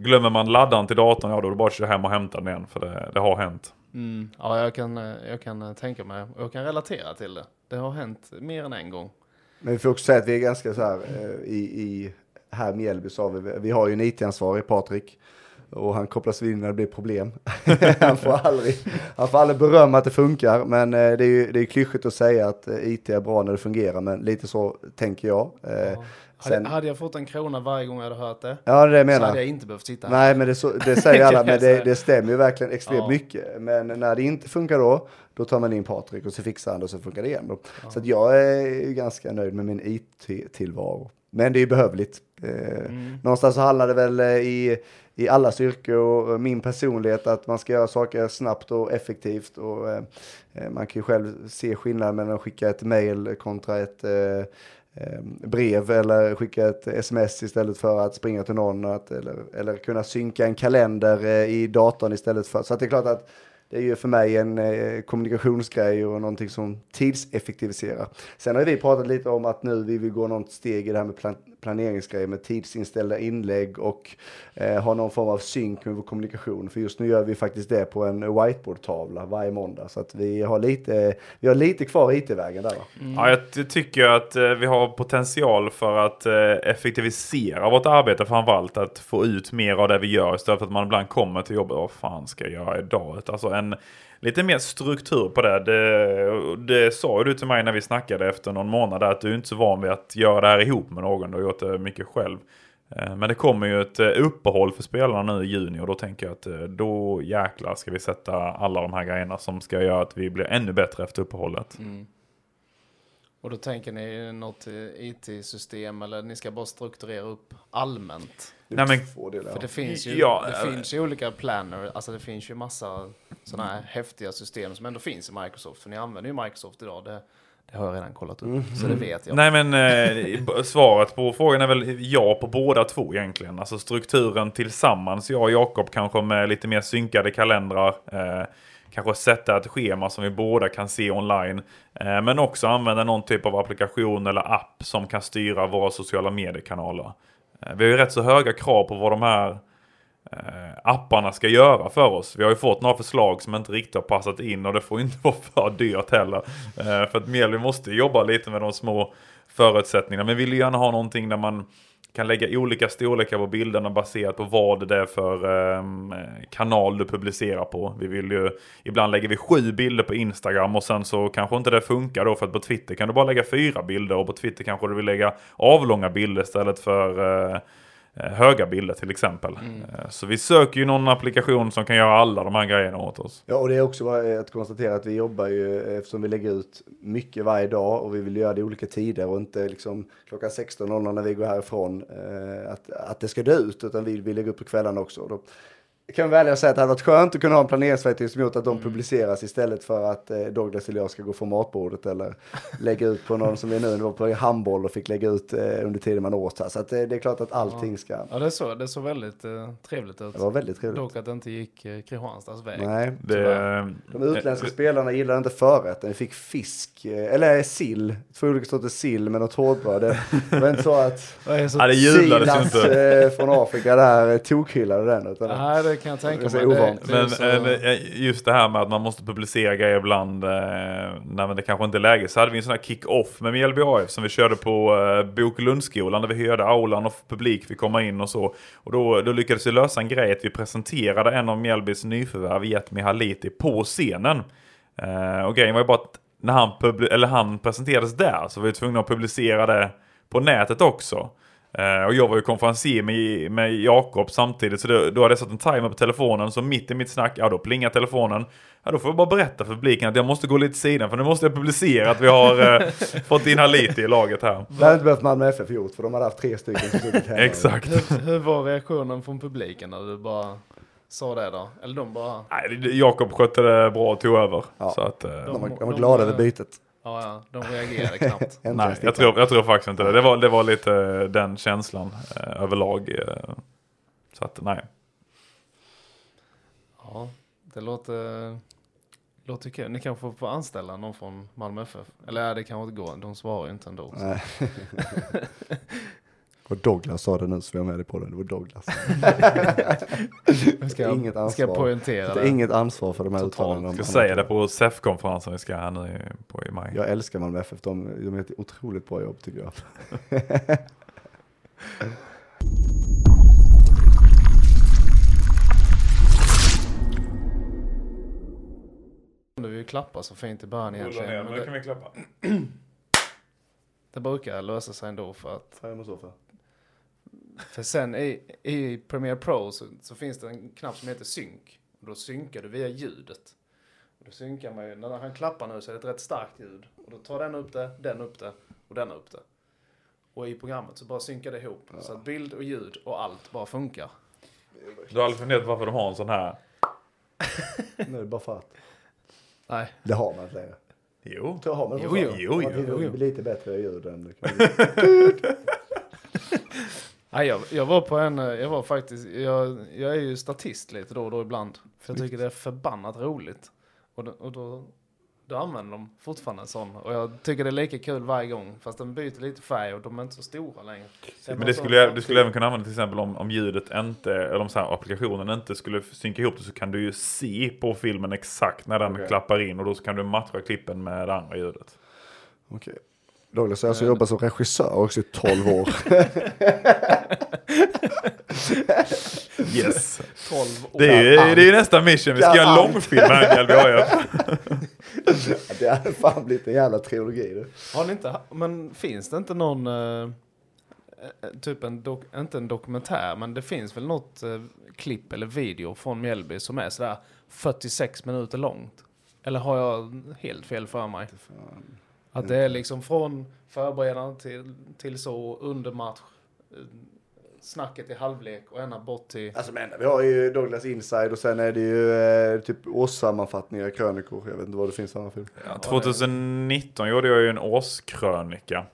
S3: glömmer man laddaren till datorn, ja då är det bara att köra hem och hämta den igen för det, det har hänt.
S1: Mm, ja, jag kan, eh, jag kan eh, tänka mig, och jag kan relatera till det. Det har hänt mer än en gång.
S2: Men vi får också säga att vi är ganska så här eh, i, i här med Mjällby så har vi, vi har ju en IT-ansvarig, Patrik. Och han kopplas in när det blir problem. [LAUGHS] han, får aldrig, han får aldrig berömma att det funkar, men eh, det är ju det är klyschigt att säga att eh, IT är bra när det fungerar, men lite så tänker jag. Eh,
S1: Ja.
S2: Sen-
S1: Hade, jag fått en krona varje gång jag hade hört det,
S2: Ja, det jag
S1: så
S2: menar.
S1: hade jag inte behövt sitta här.
S2: Nej, men det, så, det säger [LAUGHS] alla, men det, det stämmer ju verkligen extremt
S1: Ja.
S2: mycket. Men när det inte funkar då, då tar man in Patrik och så fixar han det och så funkar det igen. Då. Så jag är ganska nöjd med min IT-tillvaro. Men det är ju behövligt. Eh,
S1: Mm.
S2: Någonstans så handlar det väl eh, i, i alla yrken och min personlighet att man ska göra saker snabbt och effektivt. Och, eh, eh, man kan ju själv se skillnaden mellan att skicka ett mail kontra ett eh, eh, Ehm, brev eller skicka ett sms istället för att springa till någon att, eller, eller kunna synka en kalender eh, i datorn istället för. Så att det är klart att det är ju för mig en eh, kommunikationsgrej och någonting som tidseffektiviserar. Sen har vi pratat lite om att nu vi vill gå något steg i det här med plan planeringsgrejer med tidsinställda inlägg och eh, ha någon form av synk med vår kommunikation. För just nu gör vi faktiskt det på en whiteboardtavla varje måndag. Så att vi har lite, vi har lite kvar i IT-vägen där. Mm.
S3: Ja, jag tycker att eh, vi har potential för att eh, effektivisera vårt arbete framförallt. Att få ut mer av det vi gör istället för att man ibland kommer till jobbet. Vad fan ska jag göra idag? Alltså en lite mer struktur på det. Det, det sa ju du till mig när vi snackade efter någon månad att du är inte så van vid att göra det här ihop med någon. Du har gjort det mycket själv. Eh, men det kommer ju ett eh, uppehåll för spelarna nu i juni och då tänker jag att eh, då jäklar ska vi sätta alla de här grejerna som ska göra att vi blir ännu bättre efter uppehållet.
S1: Mm. Och då tänker ni något IT-system eller ni ska bara strukturera upp allmänt?
S2: Det är
S3: Nej, men-
S2: två delar.
S1: För det finns ju,
S3: Ja,
S1: det
S3: äh,
S1: finns ju olika planner, alltså det finns ju massa sådana här häftiga system som ändå finns i Microsoft. För ni använder ju Microsoft idag, det, det har jag redan kollat upp, så det vet jag.
S3: Nej men eh, svaret på frågan är väl ja på båda två egentligen. Alltså strukturen tillsammans, jag och Jakob kanske med lite mer synkade kalendrar. Eh, kanske sätta ett schema som vi båda kan se online. Eh, men också använda någon typ av applikation eller app som kan styra våra sociala mediekanaler. Eh, vi har ju rätt så höga krav på vad de här eh, apparna ska göra för oss. Vi har ju fått några förslag som inte riktigt har passat in och det får inte [LAUGHS] vara för dyrt heller. Eh, för att Mjällby måste jobba lite med de små förutsättningarna. Men vi vill ju gärna ha någonting där man kan lägga olika storlekar på bilderna baserat på vad det är för eh, kanal du publicerar på. Vi vill ju, ibland lägger vi sju bilder på Instagram och sen så kanske inte det funkar då för att på Twitter kan du bara lägga fyra bilder och på Twitter kanske du vill lägga avlånga bilder istället för eh, höga bilder till exempel. Eh, Så vi söker ju någon applikation som kan göra alla de här grejerna åt oss.
S2: Ja, och det är också att konstatera att vi jobbar ju eftersom vi lägger ut mycket varje dag och vi vill göra det i olika tider och inte liksom klockan 16.00 när vi går härifrån eh, att, att det ska dö ut utan vi vill lägga upp på kvällarna också. Och då kan vi välja säga att det hade varit skönt att kunna ha en planeringsverktyg som gjort att de publiceras istället för att eh, Douglas eller jag ska gå från matbordet eller lägga ut på någon som är nu, var på handboll och fick lägga ut eh, under tiden man åt här. Så att, eh, det är klart att allting ska,
S1: Ja, det såg, det såg väldigt eh, trevligt ut.
S2: det var väldigt trevligt.
S1: Dock att det inte gick eh, Kristianstads väg.
S2: Nej.
S3: Det,
S2: De utländska spelarna gillade inte förrätten. Vi fick fisk, eh, eller sill, två olika sorters sill med något hårdbröd. Det var inte så att [LAUGHS]
S1: Det så,
S3: Ja, det jublades inte.
S2: från Afrika där tokhyllade den. Utan
S1: Nej, det kan jag tänka
S2: Det
S1: mig. Det, det
S3: Men
S1: så,
S3: eh, just det här med att man måste publicera grejer ibland eh, när det kanske inte är läge. Så hade vi en sån här kick-off med Mjällby AF som vi körde på eh, där vi hyrde aulan och publik fick komma in och så. Och då, då lyckades vi lösa en grej att vi presenterade en av Mjällbys nyförvärv, Jetmi Haliti, på scenen. Eh, och grejen var ju bara att när han, eller han presenterades där så var vi tvungna att publicera det på nätet också. Eh, och jag var ju konferencier med, med Jakob samtidigt så då, då hade jag satt en timer på telefonen så mitt i mitt snack, ja då plingar telefonen. Ja då får jag bara berätta för publiken att jag måste gå lite sidan för nu måste jag publicera att vi har eh, [LAUGHS] fått in Haliti i laget här.
S2: det hade inte behövt Malmö FF gjort för de hade haft tre stycken som suttit hemma.
S3: Exakt.
S1: hur, hur var reaktionen från publiken när du bara sa det då? Eller de bara...
S3: Nej, Jakob skötte det bra och tog över.
S2: Ja.
S3: Så att, eh,
S2: De var, de var
S1: De-
S2: glada
S1: de-
S2: över bytet.
S1: Ja, ja, de reagerade knappt. [LAUGHS]
S3: Nej, jag tror, jag tror faktiskt inte det. Det var, det var lite eh, den känslan eh, överlag. Eh, så att nej.
S1: Ja, det låter, låter kul. Ni kanske får anställa någon från Malmö FF. Eller ja, det kanske inte går. De svarar ju inte ändå. [LAUGHS]
S2: Och Douglas sa det nu så vi har med det på den. Det var Douglas. [LAUGHS]
S1: Ska
S2: inget
S1: ska jag
S2: ansvar.
S1: poängtera
S2: Det inget ansvar för de här uttalandena.
S3: Jag ska säga det på SEF-konferensen vi ska här nu i- på i maj.
S2: Jag älskar Malmö FF. De, de gör ett otroligt bra jobb tycker jag. [LAUGHS]
S1: Du vill ju klappa så fint i början egentligen. Men det,
S3: vi klappa. [CLEARS THROAT]
S1: det brukar lösa sig ändå för att
S2: Vad är för?
S1: Sen i, i Premiere Pro så, så finns det en knapp som heter synk. Och då synkar du via ljudet. Och då synkar man ju, när han klappar nu så är det ett rätt starkt ljud. Och då tar den upp det, den upp det och den upp det. Och i programmet så bara synkar det ihop. Så att bild och ljud och allt bara funkar.
S3: Du har aldrig funderat varför de har en sån här? [LAUGHS]
S2: Nu är det bara för att.
S1: Nej.
S2: Det har man inte längre.
S3: Jo.
S2: Det har man
S1: Jo,
S3: jo, jo,
S2: Det
S1: jo.
S2: blir lite bättre ljud än... [LAUGHS]
S1: Nej, jag, jag var på en, eh, jag var faktiskt, jag, jag är ju statist lite då och då ibland. För jag tycker det är förbannat roligt. Och då, och då, då använder de fortfarande en sån. Och jag tycker det är lika kul varje gång. Fast den byter lite färg och de är inte så stora längre. Så jag
S3: Men det skulle, du skulle även kunna använda till exempel om, om ljudet inte, eller om så här applikationen inte skulle synka ihop det så kan du ju se på filmen exakt när den
S2: Okej.
S3: klappar in och då så kan du matcha klippen med det andra ljudet.
S2: Okej. Douglas har alltså jobbat som regissör också i 12 år. [LAUGHS]
S3: Yes.
S1: 12 år.
S3: Det är det är ju nästa mission, vi ska göra en långfilm här i AIF. [LAUGHS] [LAUGHS]
S2: det hade fan blivit en jävla trilogi du.
S1: Har ni inte, men finns det inte någon, eh, eh, typ en, dok, inte en dokumentär, men det finns väl något eh, klipp eller video från Mjällby som är sådär 46 minuter långt. Eller har jag helt fel för mig? Att det är liksom från förberedande till, till så under match, eh, snacket i halvlek och ända bort till...
S2: Alltså men vi har ju Douglas Inside och sen är det ju eh, typ årssammanfattningar, krönikor. Jag vet inte vad det finns för andra film.
S3: Ja, 2019 gjorde jag ju en årskrönika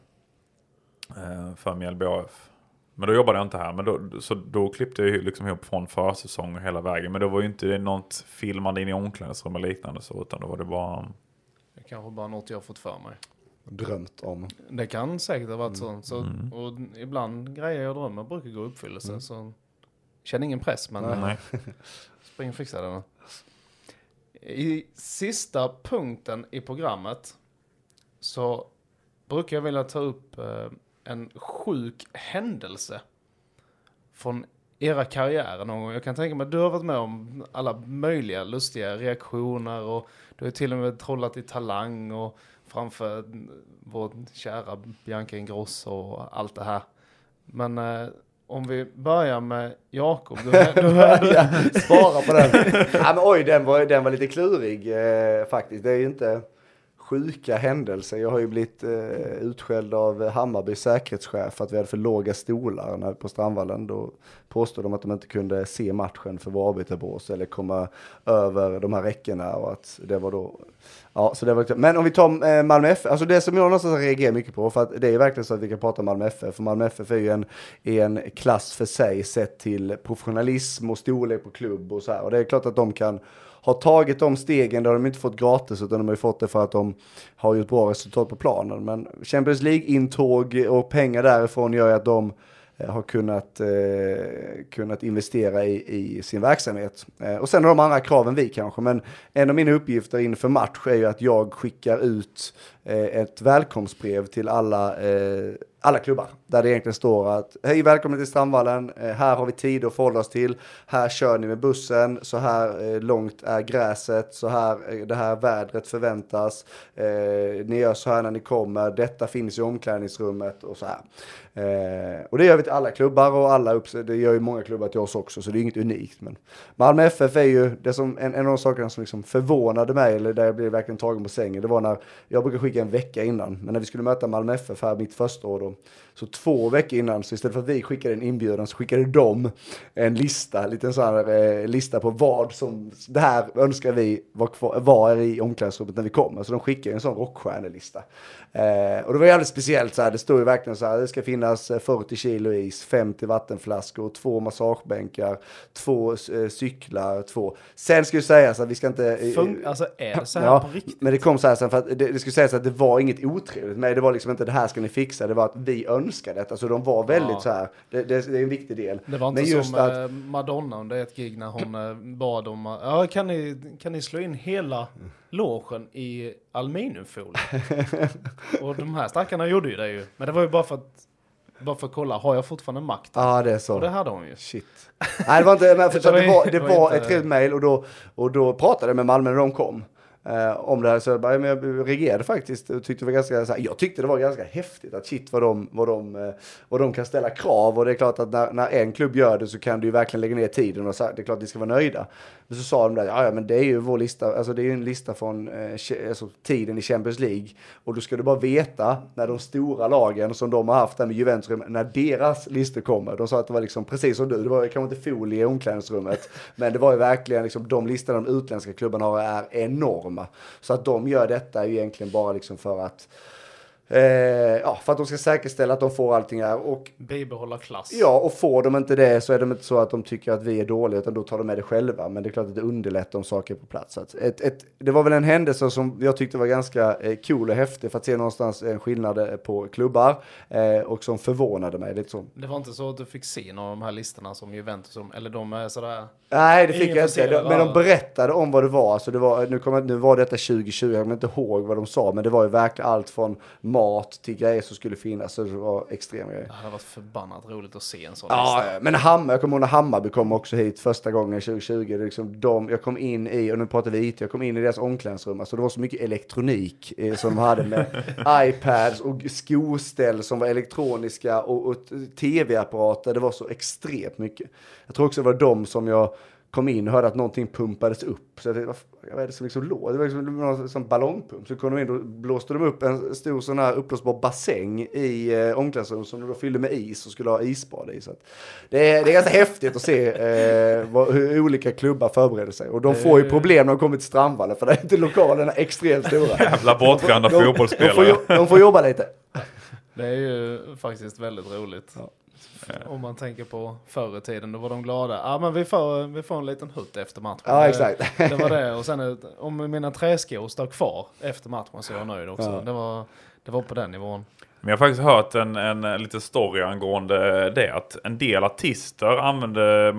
S3: eh, för Mjällby AF. Men då jobbade jag inte här, men då, så då klippte jag ju liksom ihop från försäsong och hela vägen. Men då var ju inte det något filmande in i omklädningsrum eller liknande så, utan då var det bara...
S1: Det kanske bara något jag har fått för mig.
S2: Drömt om.
S1: Det kan säkert ha varit
S2: Mm.
S1: så. så Och ibland grejer jag drömmer brukar gå i uppfyllelse. Så känner ingen press, men
S2: Nej.
S3: Nej. [LAUGHS]
S1: spring och fixa det. I sista punkten i programmet så brukar jag vilja ta upp eh, en sjuk händelse från era karriärer någon gång. Jag kan tänka mig att du har varit med om alla möjliga lustiga reaktioner och du har till och med trollat i talang och framför vår kära Bianca Ingrosso och allt det här. Men eh, om vi börjar med Jakob. Du, du, du, [LAUGHS]
S2: Spara på den. ja, men oj, den var, den var lite klurig eh, faktiskt. Det är ju inte sjuka händelser. Jag har ju blivit eh, utskälld av Hammarbys säkerhetschef för att vi hade för låga stolar när, på Strandvallen. Då påstod de att de inte kunde se matchen för vår avbytarbås eller komma över de här räckena och att det var då Ja, så det var liksom- Men om vi tar eh, Malmö FF, alltså det som jag någonstans reagerar mycket på, för att det är verkligen så att vi kan prata om Malmö FF, för Malmö FF är ju en, en klass för sig sett till professionalism och storlek på klubb och så här. Och det är klart att de kan har tagit de stegen, det har de inte fått gratis, utan de har ju fått det för att de har gjort bra resultat på planen. Men Champions League-intåg och pengar därifrån gör ju att de eh, har kunnat, eh, kunnat investera i, i sin verksamhet. Eh, och sen har de andra kraven vi kanske, men en av mina uppgifter inför match är ju att jag skickar ut Eh, ett välkomstbrev till alla, eh, alla klubbar. Där det egentligen står att hej välkommen till Strandvallen, eh, här har vi tid att förhålla oss till, här kör ni med bussen, så här eh, långt är gräset, så här, eh, det här vädret förväntas, eh, ni gör så här när ni kommer, detta finns i omklädningsrummet. Och så här. Eh, och det gör vi till alla klubbar och alla det gör ju många klubbar till oss också, så det är inget unikt. Men Malmö FF är ju det som, en, en av de sakerna som liksom förvånade mig, eller där jag blev verkligen tagen på sängen, det var när jag brukar skicka Typ en vecka innan, men när vi skulle möta Malmö FF här mitt första år då, så två veckor innan, så istället för att vi skickade en inbjudan så skickade de en lista, en liten sån här eh, lista på vad som, det här önskar vi var, var i omklädningsrummet när vi kommer. Så de skickade en sån rockstjärnelista. Eh, och det var jävligt speciellt så här, det stod ju verkligen så här, det ska finnas eh, 40 kilo is, 50 vattenflaskor, två massagebänkar, två eh, cyklar, två. Sen ska ju sägas att vi ska inte... eh,
S1: fun- alltså är det så här
S2: Ja,
S1: på riktigt?
S2: men det kom så här sen för att det, det skulle sägas att det var inget otrevligt med det. var liksom inte det här ska ni fixa, det var att vi önskade detta. Så de var väldigt
S1: Ja.
S2: så här, det, det, det är en viktig del.
S1: Det var inte
S2: Men just
S1: som
S2: att-
S1: eh, Madonna under ett gig när hon eh, bad om ja kan ni, kan ni slå in hela logen i aluminiumfolie? [LAUGHS] och de här stackarna gjorde ju det ju. Men det var ju bara för att, bara för att kolla, har jag fortfarande makt?
S2: Ja, det är så.
S1: Och det hade hon ju.
S2: Shit. Nej, det var inte, men [LAUGHS] för det var, det
S1: Det var
S2: var
S1: inte-
S2: ett trevligt mejl och då, och då pratade jag med Malmö när de kom. Eh, om det här, så jag, bara, ja, men jag reagerade faktiskt och tyckte det var ganska, så här, jag tyckte det var ganska häftigt att shit vad de, vad de, eh, vad de kan ställa krav. Och det är klart att när, när en klubb gör det så kan du ju verkligen lägga ner tiden och så, det är klart att ni ska vara nöjda. Men så sa de där, ja, men det är ju vår lista, alltså det är ju en lista från eh, alltså, tiden i Champions League. Och då ska du bara veta när de stora lagen som de har haft där med Juventus, när deras listor kommer, de sa att det var liksom precis som du, det var kanske inte folie i omklädningsrummet, men det var ju verkligen liksom de listorna de utländska klubbarna har är enorma. Så att de gör detta är ju egentligen bara liksom för att Eh, ja, för att de ska säkerställa att de får allting här. Och
S1: Bibehålla klass.
S2: Ja, och får de inte det så är det inte så att de tycker att vi är dåliga, utan då tar de med det själva. Men det är klart att det underlättar om saker är på plats. Ett, ett, det var väl en händelse som jag tyckte var ganska eh, cool och häftig för att se någonstans en skillnad eh, på klubbar eh, och som förvånade mig lite så.
S1: Det var inte så att du fick se några av de här listorna som Juventus, som, eller de är sådär,
S2: Nej, det fick
S1: Ingen
S2: jag inte. De- Men de berättade om vad det var. Alltså det var nu, kommer, nu var detta 2020, jag kommer inte ihåg vad de sa, men det var ju verkligen allt från mat till grejer som skulle finnas. Så det var extrem grejer.
S1: Det hade varit förbannat roligt att se en sån
S2: Ja,
S1: lista.
S2: men Hammar, jag kommer ihåg när Hammarby kom också hit första gången 2020. Det liksom de, jag kom in i, och nu pratar vi IT, jag kom in i deras omklädningsrum. Alltså det var så mycket elektronik eh, som de hade med iPads och skoställ som var elektroniska och, och tv-apparater. Det var så extremt mycket. Jag tror också det var de som jag kom in och hörde att någonting pumpades upp. Så det var, jag vet, det som liksom låg. Det var liksom någon sån ballongpump. Så kom de in och blåste de upp en stor sån här uppblåsbar bassäng i eh, omklädningsrummet som de då fyllde med is och skulle ha isbad i. Så att det, är, det är ganska häftigt att se eh, vad, hur olika klubbar förbereder sig. Och de får ju problem när de kommer till Strandvallen för det är inte lokalerna extremt stora.
S3: Jävla bortskämda
S2: De, de, får,
S3: fotbollsspelare.
S2: jo- de får jobba lite.
S1: Det är ju faktiskt väldigt roligt. Om man tänker på förr i tiden, då var de glada. Ja, men vi får, vi får en liten hutt efter matchen.
S2: Ja, exakt.
S1: Det var det. Och sen det- om mina träskor står kvar efter matchen så är jag nöjd också.
S2: Ja.
S1: Det, var, det var på den nivån.
S3: Men jag har faktiskt hört en, en liten story angående det. Att en del artister använder,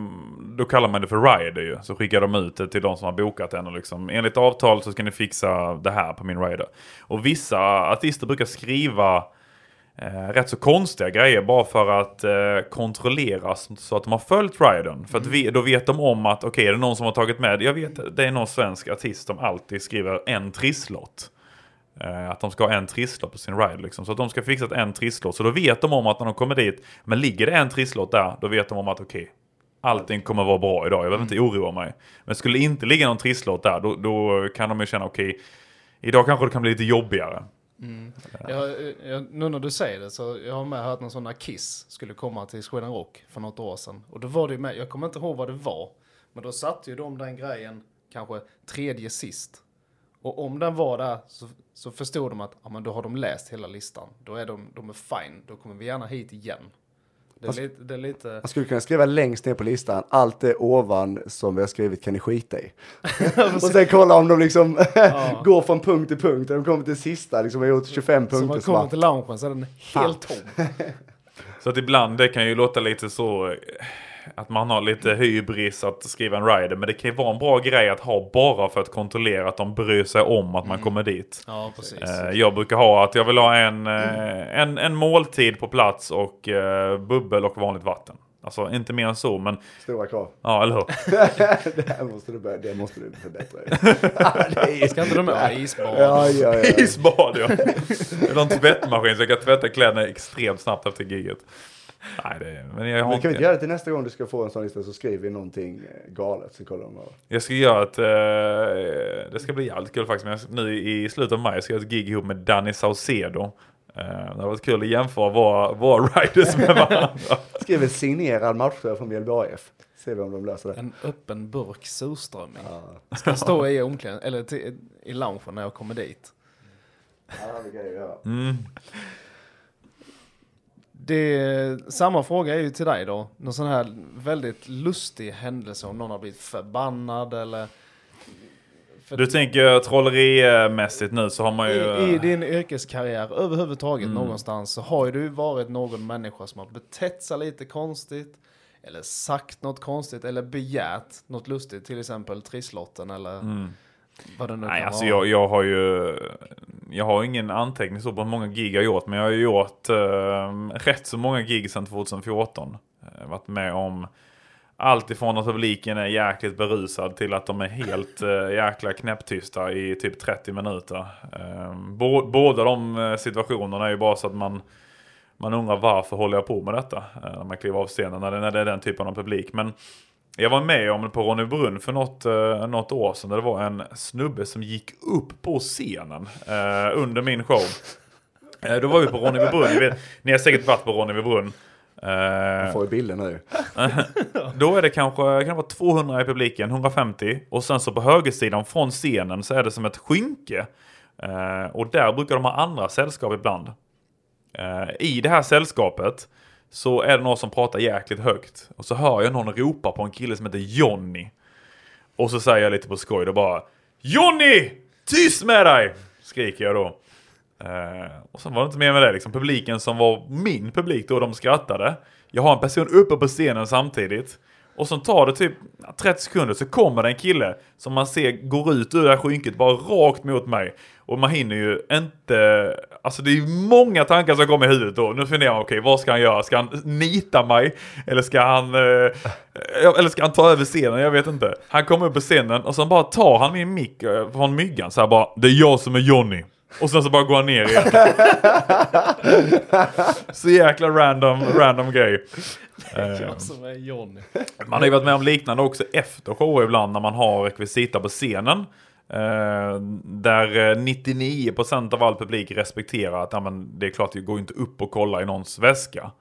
S3: då kallar man det för rider ju. Så skickar de ut det till de som har bokat den och liksom enligt avtal så ska ni fixa det här på min rider. Och vissa artister brukar skriva eh, rätt så konstiga grejer bara för att eh, kontrollera så att de har följt ridern. För att vi, då vet de om att okej, är det någon som har tagit med, jag vet det är någon svensk artist som alltid skriver en trisslott. Eh, att de ska ha en trisslott på sin ride liksom. Så att de ska fixa en trisslott. Så då vet de om att när de kommer dit, men ligger det en trisslott där, då vet de om att okej, allting kommer vara bra idag. Jag behöver inte oroa mig. Men skulle inte ligga någon trisslott där, då, då kan de ju känna okej, idag kanske det kan bli lite jobbigare. Mm.
S1: Jag, jag, nu när du säger det så jag har med hört någon sån här Kiss skulle komma till Sweden Rock för något år sedan. Och då var det ju med, jag kommer inte ihåg vad det var. Men då satte ju de den grejen kanske tredje sist. Och om den var där så, så förstod de att ja, men då har de läst hela listan. Då är de, de är fine, då kommer vi gärna hit igen. Det är, lite, det är lite...
S2: Man skulle kunna skriva längst ner på listan, allt det ovan som vi har skrivit kan ni skita i. [LAUGHS] och sen kolla om de liksom [LAUGHS] går från punkt till punkt. När de kommer till sista, liksom har gjort 25
S1: Så man
S2: punkter. Så
S1: kommer
S2: bara,
S1: till loungen så är den helt tom. [LAUGHS]
S3: Så att ibland det kan ju låta lite så eh, att man har lite hybris att skriva en rider. Men det kan ju vara en bra grej att ha bara för att kontrollera att de bryr sig om att man kommer dit.
S1: Ja, precis.
S3: Eh, Jag brukar ha att jag vill ha en, eh, en, en måltid på plats och eh, bubbel och vanligt vatten. Alltså inte mer än så, men
S2: stora krav.
S3: ja, eller hur? [LAUGHS]
S2: det här måste du börja, det måste du förbättra. [LAUGHS] det är,
S1: Ska inte de ha isbad?
S2: ja, ja, ja.
S3: Isbad ja. Eller en tvättmaskin så jag kan tvätta kläderna extremt snabbt efter giget. Nej, det, men jag har
S2: Men kan vi inte göra det till nästa gång du ska få en sån lista så skriver vi någonting eh, galet så kollar de.
S3: Jag ska göra ett... Eh, det ska bli jävligt kul faktiskt. Men jag, nu i slutet av maj ska jag ett gig ihop med Danny Saucedo. Eh, det har varit kul att jämföra våra, våra [LAUGHS] riders med varandra.
S2: Skriv en signerad matchtröja från Mjällby AIF. Ser vi om de löser det.
S1: En öppen burk surströmming.
S2: Ja,
S1: Ska stå i omklädningen, eller till, i loungen när jag kommer dit.
S2: ja det kan jag göra.
S3: Mm.
S1: Det, samma fråga är ju till dig då. Någon sån här väldigt lustig händelse om någon har blivit förbannad eller... För
S3: Du tänker trollerimässigt nu så har man ju...
S1: i, I din yrkeskarriär överhuvudtaget
S3: Mm.
S1: någonstans så har ju du varit någon människa som har betett sig lite konstigt. Eller sagt något konstigt eller begärt något lustigt. Till exempel trisslotten eller vad det nu
S3: Nej,
S1: kan
S3: alltså
S1: vara.
S3: jag, jag har ju... Jag har ingen anteckning så på hur många gig jag har gjort, men jag har gjort eh, rätt så många gig sedan 2014. Eh, varit med om allt ifrån att publiken är jäkligt berusad till att de är helt eh, jäkla knäpptysta i typ 30 minuter. Eh, bå- båda de eh, situationerna är ju bara så att man, man undrar varför håller jag på med detta? Eh, när man kliver av scenen, när det, när det är den typen av publik. Men jag var med om det på Ronnebrunn för något, eh, något år sedan. Där det var en snubbe som gick upp på scenen eh, under min show. Eh, då var vi på Ronnebybrunn. Ni, vet, ni har säkert varit på Ronnebybrunn. Eh,
S2: Jag får ju bilden nu. [LAUGHS]
S3: då är det kanske kan det vara 200 i publiken, 150. Och sen så på högersidan från scenen så är det som ett skynke. Eh, och där brukar de ha andra sällskap ibland. Eh, I det här sällskapet så är det någon som pratar jäkligt högt. Och så hör jag någon ropa på en kille som heter Johnny. Och så säger jag lite på skoj då bara Johnny! Tyst med dig! Skriker jag då. Eh, och sen var det inte mer med det liksom. Publiken som var min publik då, de skrattade. Jag har en person uppe på scenen samtidigt. Och så tar det typ 30 sekunder så kommer det en kille som man ser går ut ur det här skynket bara rakt mot mig. Och man hinner ju inte, alltså det är ju många tankar som kommer i huvudet då. Nu funderar man, okej okay, vad ska han göra? Ska han nita mig? Eller ska han, eh, eller ska han ta över scenen? Jag vet inte. Han kommer upp på scenen och så bara tar han min mick eh, från myggan så här bara, det är jag som är Johnny. Och sen så bara går han ner igen. [LAUGHS] så jäkla random, random grej. [LAUGHS]
S1: Jag som är Johnny.
S3: Man har ju varit med om liknande också efter shower ibland när man har rekvisita på scenen. Eh, där 99% av all publik respekterar att ja, men det är klart det går inte upp och kolla i någons väska.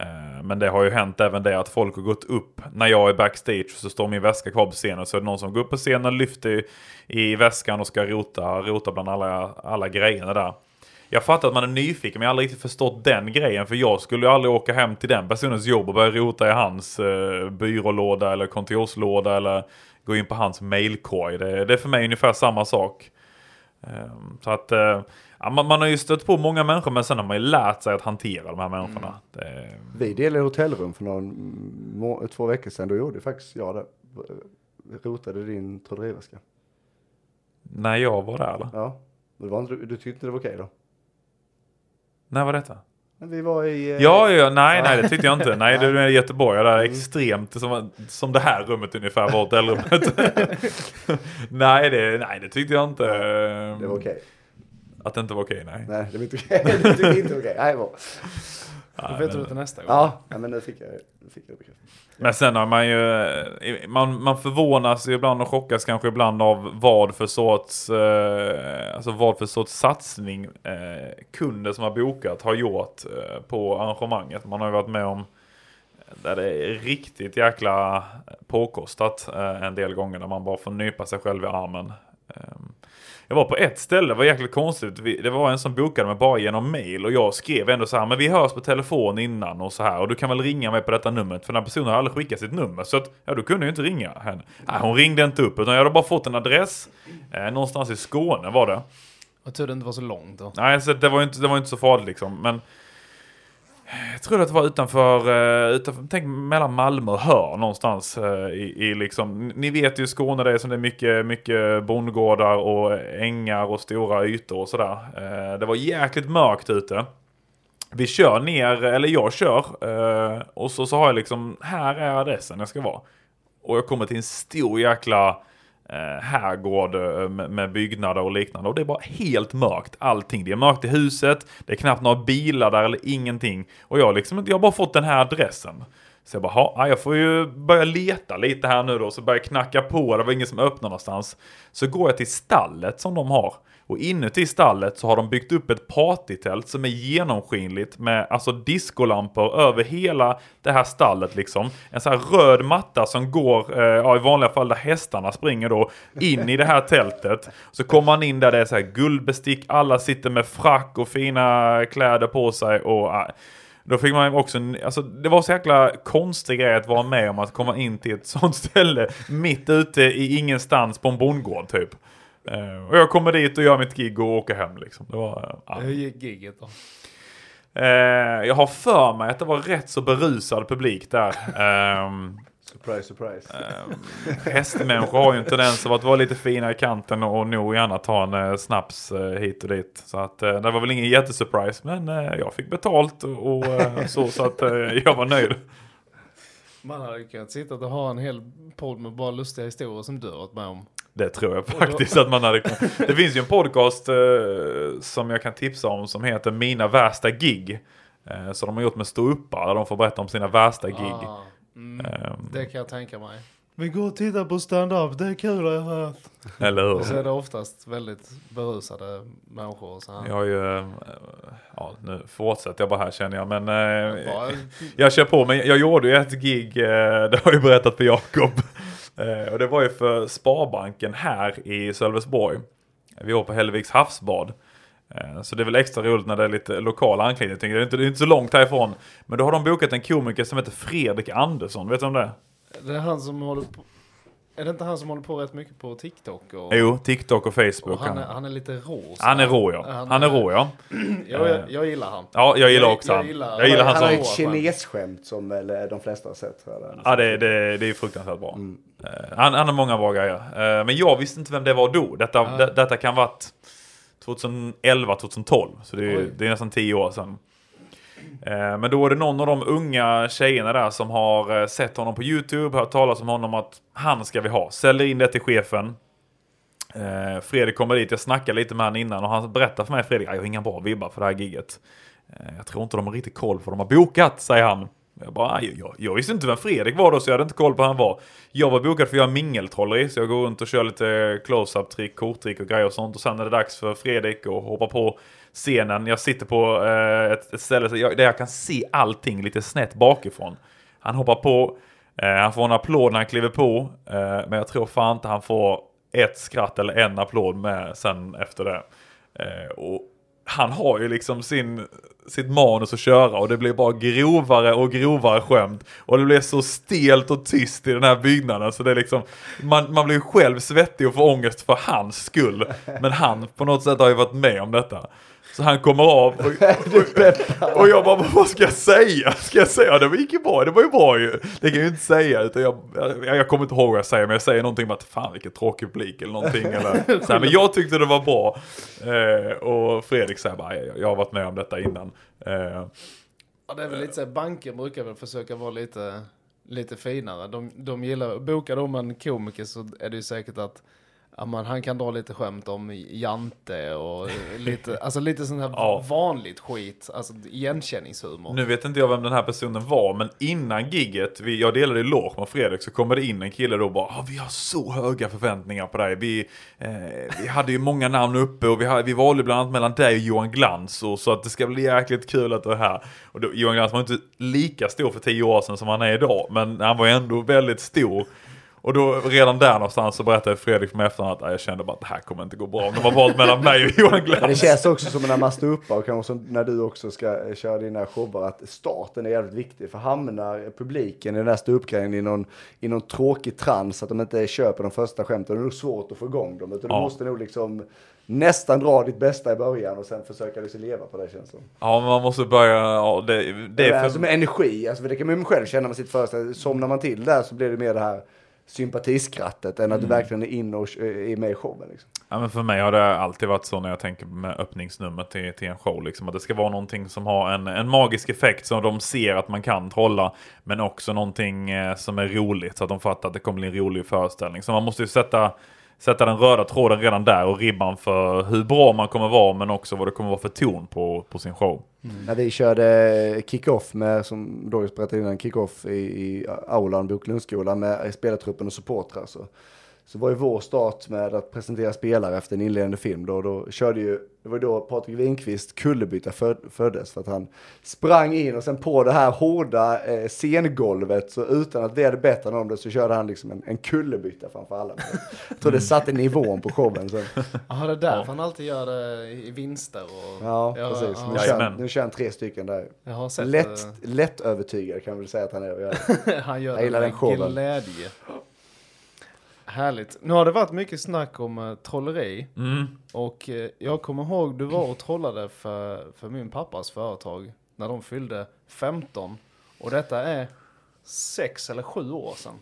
S3: Eh, men det har ju hänt även det att folk har gått upp när jag är backstage så står min väska kvar på scenen. Så är det någon som går upp på scenen, lyfter i väskan och ska rota, rota bland alla, alla grejerna där. Jag fattar att man är nyfiken men jag har aldrig riktigt förstått den grejen. För jag skulle ju aldrig åka hem till den personens jobb och börja rota i hans eh, byrålåda eller kontorslåda eller gå in på hans mailkorg. Det, det är för mig ungefär samma sak. Eh, så att Eh, ja, man, man, har ju stött på många människor men sen har man ju lärt sig att hantera de här människorna. Mm. Det...
S2: Vi delade hotellrum för någon, två veckor sedan. Då gjorde faktiskt jag det. Rotade din trolleriväska.
S3: När jag var där eller?
S2: Ja. Det var inte, du tyckte inte det var okej då?
S3: När var detta?
S2: Vi var i...
S3: Eh... Ja, ja, nej, nej, det tyckte jag inte. [LAUGHS] Nej, det är Göteborg. Det är mm. extremt som, som det här rummet ungefär var hotellrummet. [LAUGHS] [LAUGHS] nej, det, nej, det tyckte jag inte.
S2: Det var okej. Okay.
S3: Att det inte var okej, okay, nej.
S2: Nej, det var inte okej. Okay. [LAUGHS] det tyckte inte okej. Nej, bra.
S1: Då vet du det nästa gång.
S2: Ja, men nu fick jag, nu fick jag bekräftat.
S3: Men sen har man ju, man, man förvånas ju ibland och chockas kanske ibland av vad för sorts, eh, alltså vad för sorts satsning eh, kunder som har bokat har gjort eh, på arrangemanget. Man har ju varit med om där det är riktigt jäkla påkostat eh, en del gånger där man bara får nypa sig själv i armen. Jag var på ett ställe, det var jäkligt konstigt. Det var en som bokade mig bara genom mail och jag skrev ändå så här, men vi hörs på telefon innan och så här och du kan väl ringa mig på detta numret för den här personen har aldrig skickat sitt nummer så att, ja du kunde ju inte ringa henne. Nej, hon ringde inte upp utan jag hade bara fått en adress, eh, någonstans i Skåne var det.
S1: Jag tur det inte var så långt då.
S3: Nej, så det var inte, det var inte så farligt liksom, men jag tror att det var utanför, eh, utanför tänk mellan Malmö och Hör någonstans. Eh, I, i, liksom, ni vet ju Skåne det är som det är mycket, mycket bondgårdar och ängar och stora ytor och sådär. Eh, det var jäkligt mörkt ute. Vi kör ner, eller jag kör, och så, så har jag liksom, här är adressen jag ska vara. Och jag kommer till en stor jäkla härgård herrgård eh, med, byggnader och liknande. Och det är bara helt mörkt, allting. Det är mörkt i huset, det är knappt några bilar där eller ingenting. Och jag, liksom, jag har bara fått den här adressen. Så jag bara, jag får ju börja leta lite här nu då. Så börjar jag knacka på, det var ingen som öppnade någonstans. Så går jag till stallet som de har. Och inuti stallet så har de byggt upp ett partytält som är genomskinligt med alltså discolampor över hela det här stallet liksom. En sån här röd matta som går, eh, ja i vanliga fall där hästarna springer då, in i det här tältet. Så kommer man in där det är så här guldbestick, alla sitter med frack och fina kläder på sig och eh, då fick man också, alltså det var så jäkla konstig grej att vara med om att komma in till ett sånt [LAUGHS] ställe mitt ute i ingenstans på en bondgård typ. Uh, och jag kommer dit och gör mitt gig och åker hem liksom. Det var,
S1: uh, Hur gick giget då?
S3: Uh, jag har för mig att det var rätt så berusad publik där. Um,
S2: surprise, surprise.
S3: Uh, hästmänniskor har ju en tendens att vara lite fina i kanten och nog gärna ta en snaps hit och dit. Så att det var väl ingen jättesurprise men jag fick betalt och, och så, så att jag var nöjd.
S1: Man hade kunnat sitta och ha en hel podd med bara lustiga historier som du har varit med om.
S3: Det tror jag faktiskt att man hade Det finns ju en podcast eh, som jag kan tipsa om som heter Mina värsta gig. Eh, så de har gjort med ståuppare där de får berätta om sina värsta gig. Ah,
S1: mm, um, det kan jag tänka mig. Vi går och tittar på stand-up, det är kul har jag hört.
S3: Eller hur?
S1: Så är det oftast väldigt berusade människor. Så här.
S3: Jag har ju, eh, ja nu fortsätter jag bara här känner jag, men eh, jag kör på. Men jag gjorde ju ett gig, eh, det har jag ju berättat för Jakob. Eh, och det var ju för Sparbanken här i Sölvesborg. Vi var på Hellviks havsbad. Eh, så det är väl extra roligt när det är lite lokal anknytning. Det är, inte, det är inte så långt härifrån. Men då har de bokat en komiker som heter Fredrik Andersson. Vet du om det
S1: Det är han som håller på... Är det inte han som håller på rätt mycket på TikTok? Och,
S3: Jo, TikTok och Facebook.
S1: och han, är,
S3: han,
S1: han är lite rå. så
S3: han är rå ja. Han är rå ja. [CLEARS THROAT]
S1: Jag, jag, jag gillar han.
S3: Ja, jag gillar också
S1: jag
S3: han.
S1: gillar-
S3: Jag gillar han
S2: han har ett kinesskämt som väl eh, de flesta har sett. Tror jag.
S3: Ja, det, det, det är fruktansvärt bra.
S2: Mm.
S3: Eh, han, han har många bra grejer. Eh, men jag visste inte vem det var då. Detta,
S1: Ja.
S3: det, detta kan varit 2011, 2012. Så det, är- det är nästan tio år sedan. Eh, men då är det någon av de unga tjejerna där som har sett honom på YouTube, hört talas om honom att han ska vi ha. Säljer in det till chefen. Fredrik kommer dit, jag snackade lite med honom innan och han berättar för mig, Fredrik, "Ah, jag har inga bra vibbar för det här giget. Jag tror inte de har riktigt koll på vad de har bokat, säger han. Jag bara, jag, jag visste inte vem Fredrik var då så jag hade inte koll på vem han var. Jag var bokad för att göra mingeltrolleri så jag går runt och kör lite close-up trick, korttrick och grejer och sånt. Och sen är det dags för Fredrik att hoppa på scenen. Jag sitter på eh, ett, ett ställe så jag, där jag kan se allting lite snett bakifrån. Han hoppar på, eh, han får en applåd när han kliver på. Eh, men jag tror fan inte han får ett skratt eller en applåd med sen efter det. Eh, och han har ju liksom sin, sitt manus att köra och det blir bara grovare och grovare skämt. Och det blir så stelt och tyst i den här byggnaden så det är liksom, man, man blir själv svettig och får ångest för hans skull. Men han på något sätt har ju varit med om detta. Så han kommer av och, [LAUGHS] och, och jag bara, vad ska jag säga? Ska jag säga, det gick ju bra, det var ju bra ju. Det kan jag ju inte säga, utan jag, jag, jag kommer inte ihåg vad jag säger, men jag säger någonting om att fan vilken tråkig publik eller någonting. [LAUGHS] Eller, så här, men jag tyckte det var bra. Eh, och Fredrik säger bara, jag, jag har varit med om detta innan. Eh,
S1: Ja, det är väl lite så här, banker brukar väl försöka vara lite, lite finare. De, de gillar, bokar de en komiker så är det ju säkert att ja, man, han kan dra lite skämt om Jante och lite, [LAUGHS] alltså lite sånt här
S3: Ja.
S1: vanligt skit, alltså igenkänningshumor.
S3: Nu vet inte jag vem den här personen var, men innan gigget, vi, jag delade i loge med Fredrik, så kommer det in en kille då och bara ah, Vi har så höga förväntningar på dig. Vi, eh, vi hade ju många namn uppe och vi, hade, vi valde bland annat mellan dig och Johan Glans. Och så att det ska bli jäkligt kul att du är här. Och då, Johan Glans var inte lika stor för tio år sedan som han är idag, men han var ändå väldigt stor. Och då redan där någonstans så berättade Fredrik för mig efterhand att "Ah, jag kände bara att det här kommer inte gå bra. Om de har valt mellan mig och [LAUGHS] Johan Glans.
S2: Men det känns också som när man står uppe och kanske när du också ska köra dina shower att starten är jävligt viktig. För hamnar publiken i den här ståuppgrejen i någon, i någon tråkig trans att de inte köper de första skämten, då är det svårt att få igång dem. Utan
S3: Ja.
S2: du måste nog liksom nästan dra ditt bästa i början och sen försöka liksom leva på det känns som.
S3: Ja, men man måste börja, ja, det, det
S2: Det
S3: är
S2: är
S3: för...
S2: alltså med energi, alltså det kan man ju själv känna med sitt första, somnar man till där så blir det mer det här sympatiskrattet än att
S3: Mm.
S2: du verkligen är inne och är med i showen. Liksom.
S3: Ja, men för mig har det alltid varit så när jag tänker med öppningsnummer till, till en show. Liksom, att det ska vara någonting som har en, en magisk effekt så de ser att man kan trolla. Men också någonting eh, som är roligt så att de fattar att det kommer bli en rolig föreställning. Så man måste ju sätta, sätta den röda tråden redan där och ribban för hur bra man kommer vara men också vad det kommer vara för ton på, på sin show. Mm.
S2: När vi körde kick-off med, som Doris berättade innan, kick-off i, i aulan, Boklundsskolan med spelartruppen och supportrar så, så var ju vår start med att presentera spelare efter en inledande film då, då körde ju, det var då Patrik Winqvist kullerbytta föd, föddes för att han sprang in och sen på det här hårda eh, scengolvet så utan att vi hade bett honom om det så körde han liksom en, en kullerbytta framför alla. Jag tror det satte nivån på showen sen.
S1: Jaha, det är därför han alltid gör det i vinster och...
S2: Ja,
S1: Ja,
S2: precis.
S1: ja.
S2: Nu kör,
S3: Jajamän.
S2: nu kör han tre stycken där.
S1: Jag har sett
S2: Lätt, lätt övertygad kan man väl säga att han är.
S1: det. [LAUGHS] han gör
S2: Jag
S1: det med glädje. Härligt. Nu har det varit mycket snack om uh, trolleri.
S3: Mm.
S1: Och eh, jag kommer ihåg du var och trollade för, för min pappas företag när de fyllde 15. Och detta är sex eller sju år sedan.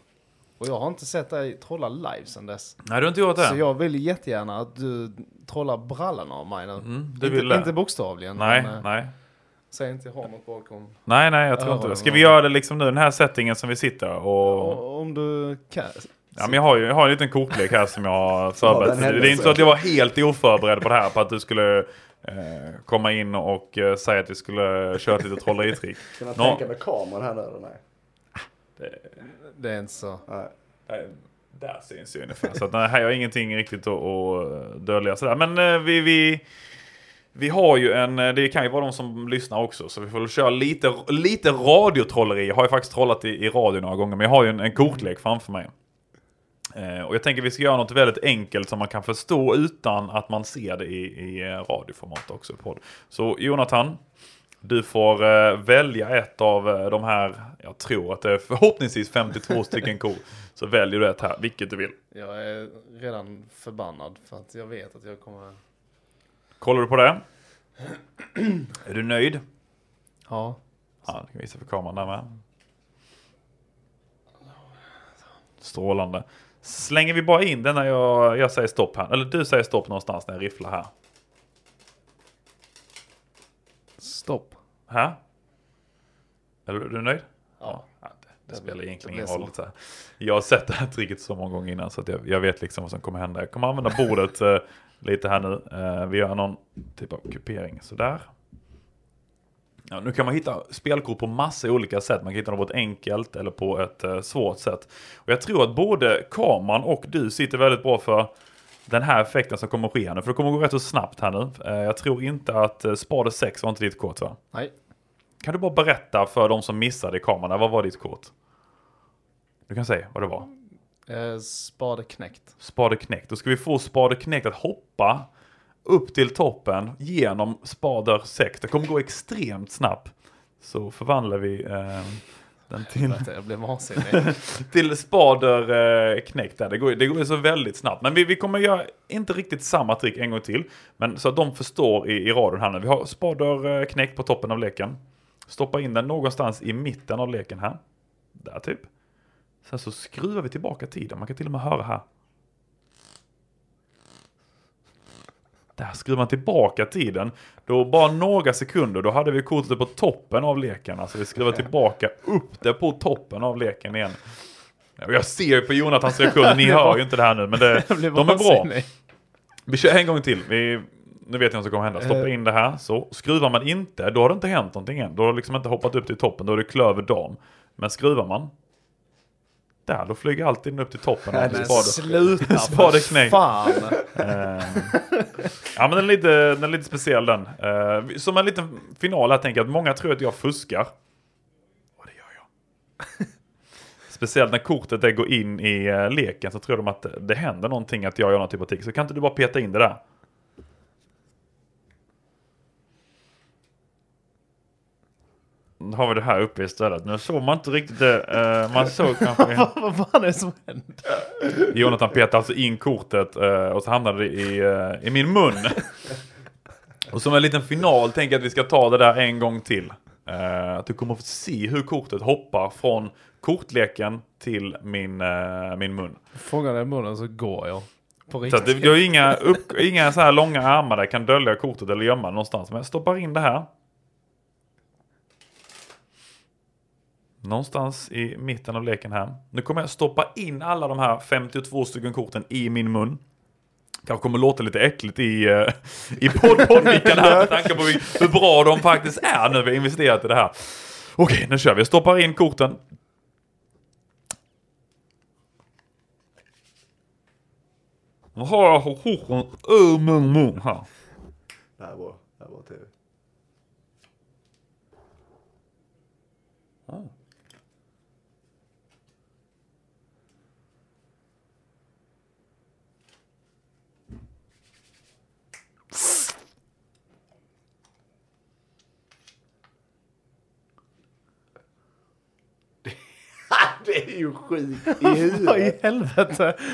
S1: Och jag har inte sett dig trolla live sedan dess.
S3: Nej, du har inte gjort det?
S1: Så jag vill jättegärna att du trollar brallan av mig nu.
S3: Mm,
S1: inte,
S3: vill det?
S1: inte bokstavligen.
S3: Nej,
S1: men, eh,
S3: nej.
S1: Säg inte något bakom.
S3: Nej, nej, jag tror inte det. Ska vi göra det liksom nu, den här settingen som vi sitter och...
S1: Och, om du kan.
S3: Ja, men jag har ju jag har en liten kortlek här som jag har förberett.
S2: den
S3: det är inte så att jag var helt oförberedd på det här, på att du skulle eh, komma in och eh, säga att vi skulle köra ett litet trolleritrick. [LAUGHS]
S2: Kan man
S3: Nå.
S2: tänka med kameran här nu eller nej?
S1: Det är inte så.
S2: nej.
S3: Där, där syns ju ungefär. Så att, nej, här har jag ingenting riktigt att, att dölja sådär. Men eh, vi, vi, vi har ju en, eh, det kan ju vara de som lyssnar också, så vi får väl köra lite, lite radiotrolleri. Jag har ju faktiskt trollat i, i radio några gånger, men jag har ju en, en kortlek framför mig. Eh, och jag tänker vi ska göra något väldigt enkelt som man kan förstå utan att man ser det i, i eh, radioformat också. Podd. Så Jonathan, Du får eh, välja ett av de här, jag tror att det är förhoppningsvis 52 [LAUGHS] stycken kort. Så väljer du ett här, vilket du vill.
S1: Jag är redan förbannad för att jag vet att jag kommer...
S3: Kollar du på det? Är du nöjd?
S1: Ja.
S3: Ja, jag kan visa för kameran där med. Strålande. Slänger vi bara in den när jag, jag säger stopp här. Eller du säger stopp någonstans när jag rifflar här.
S1: Stopp.
S3: Här? Eller är du nöjd?
S1: Ja.
S3: Ja, det, det spelar egentligen ingen roll.
S1: så.
S3: Jag har sett det här tricket så många gånger innan så att jag, jag vet liksom vad som kommer hända. Jag kommer använda bordet eh, lite här nu. Eh, vi gör någon typ av kupering sådär. Ja, nu kan man hitta spelkort på massa olika sätt. Man kan hitta dem på ett enkelt eller på ett eh, svårt sätt. Och jag tror att både kameran och du sitter väldigt bra för den här effekten som kommer att ske här nu. För det kommer att gå rätt så snabbt här nu. Eh, jag tror inte att eh, Spade 6 var inte ditt kort va?
S1: Nej.
S3: Kan du bara berätta för de som missade kameran, vad var ditt kort? Du kan säga vad det var.
S1: Eh, spade knäckt.
S3: Spade knäckt. Då ska vi få spade knäckt att hoppa upp till toppen genom spader 6. Det kommer gå extremt snabbt. Så förvandlar vi eh, den till,
S1: Jag blev vansinnig. [LAUGHS]
S3: till spader eh, knäckt där. Det går, det går så väldigt snabbt. Men vi, vi kommer göra inte riktigt samma trick en gång till. Men så att de förstår i, i radion här nu. Vi har spader eh, knäckt på toppen av leken. Stoppa in den någonstans i mitten av leken här. Där typ. Sen så skruvar vi tillbaka tiden. Man kan till och med höra här. Där skruvar man tillbaka tiden. Då bara några sekunder, då hade vi kortet på toppen av leken. Alltså vi skruvar tillbaka upp det på toppen av leken igen. Jag ser ju på Jonathans reaktion, ni [LAUGHS] hör ju inte det här nu, men det, [LAUGHS] de är bra. Vi kör en gång till. Vi, nu vet jag vad som kommer hända. Stoppa
S1: Eh.
S3: in det här. Så skruvar man inte, då har det inte hänt någonting än. Då har det liksom inte hoppat upp till toppen, då är det klöver dam. Men skruvar man, där, då flyger alltid den upp till toppen
S2: Nej,
S1: Men
S3: spaden.
S1: sluta [LAUGHS]
S3: Spade
S1: för fan.
S3: Eh, ja men den är lite, den är lite speciell den. Eh, som en liten final här tänker jag att många tror att jag fuskar. Och det gör jag. [LAUGHS] Speciellt när kortet det går in i eh, leken så tror de att det händer någonting att jag gör någon typ av trick. Så kan inte du bara peta in det där? Har vi det här uppe istället. Nu såg man inte riktigt det. Eh, man såg kanske... [LAUGHS]
S1: Vad fan är det som händer?
S3: Jonathan petade alltså in kortet eh, och så hamnade det i, eh, i min mun. Och som en liten final tänker jag att vi ska ta det där en gång till. Att du kommer få se hur kortet hoppar från kortleken till min, min mun.
S1: Fångar den munnen så går jag.
S3: Så att det, du har inga, upp, inga så här långa armar där kan dölja kortet eller gömma det någonstans. Men jag stoppar in det här. Någonstans i mitten av leken här. Nu kommer jag stoppa in alla de här 52 stycken korten i min mun. Kanske kommer låta lite äckligt i, uh, i poddmicken här med tanke på hur bra de faktiskt är nu vi har investerat i det här. Okej, nu kör vi. Jag stoppar in korten. Nu har jag korten ur min mun här.
S2: Det här var, det här var tv. Är ju sjukt i
S1: Vad i
S2: huvudet.
S1: helvete? [LAUGHS]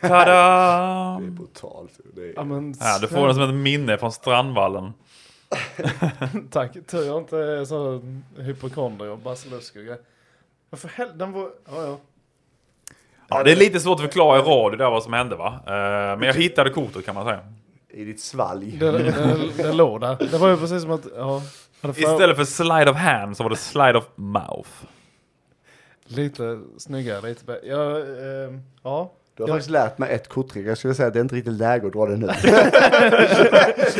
S3: Tada!
S2: Det är brutalt. Det är...
S1: Ja, men,
S3: Ja, du får den som ett minne från Strandvallen. [LAUGHS]
S1: Tack. Tur jag inte är så hypokondri och basilusk och grejer. Varför hel... Den var... Ja, ja.
S3: Ja, det är lite svårt att förklara i radio där vad som hände va. Eh, Men jag hittade kortet kan man säga.
S2: I ditt svalg.
S1: Den, den, den låg där. Det var ju precis som att... Ja.
S3: Istället för slide of hand så var det slide of mouth.
S1: Lite snyggare, lite bättre. Ja, ehm, ja.
S2: Du har
S1: Ja.
S2: faktiskt lärt mig ett korttrick. Jag skulle säga att det är inte riktigt läge att dra det nu. [LAUGHS]
S3: Nej,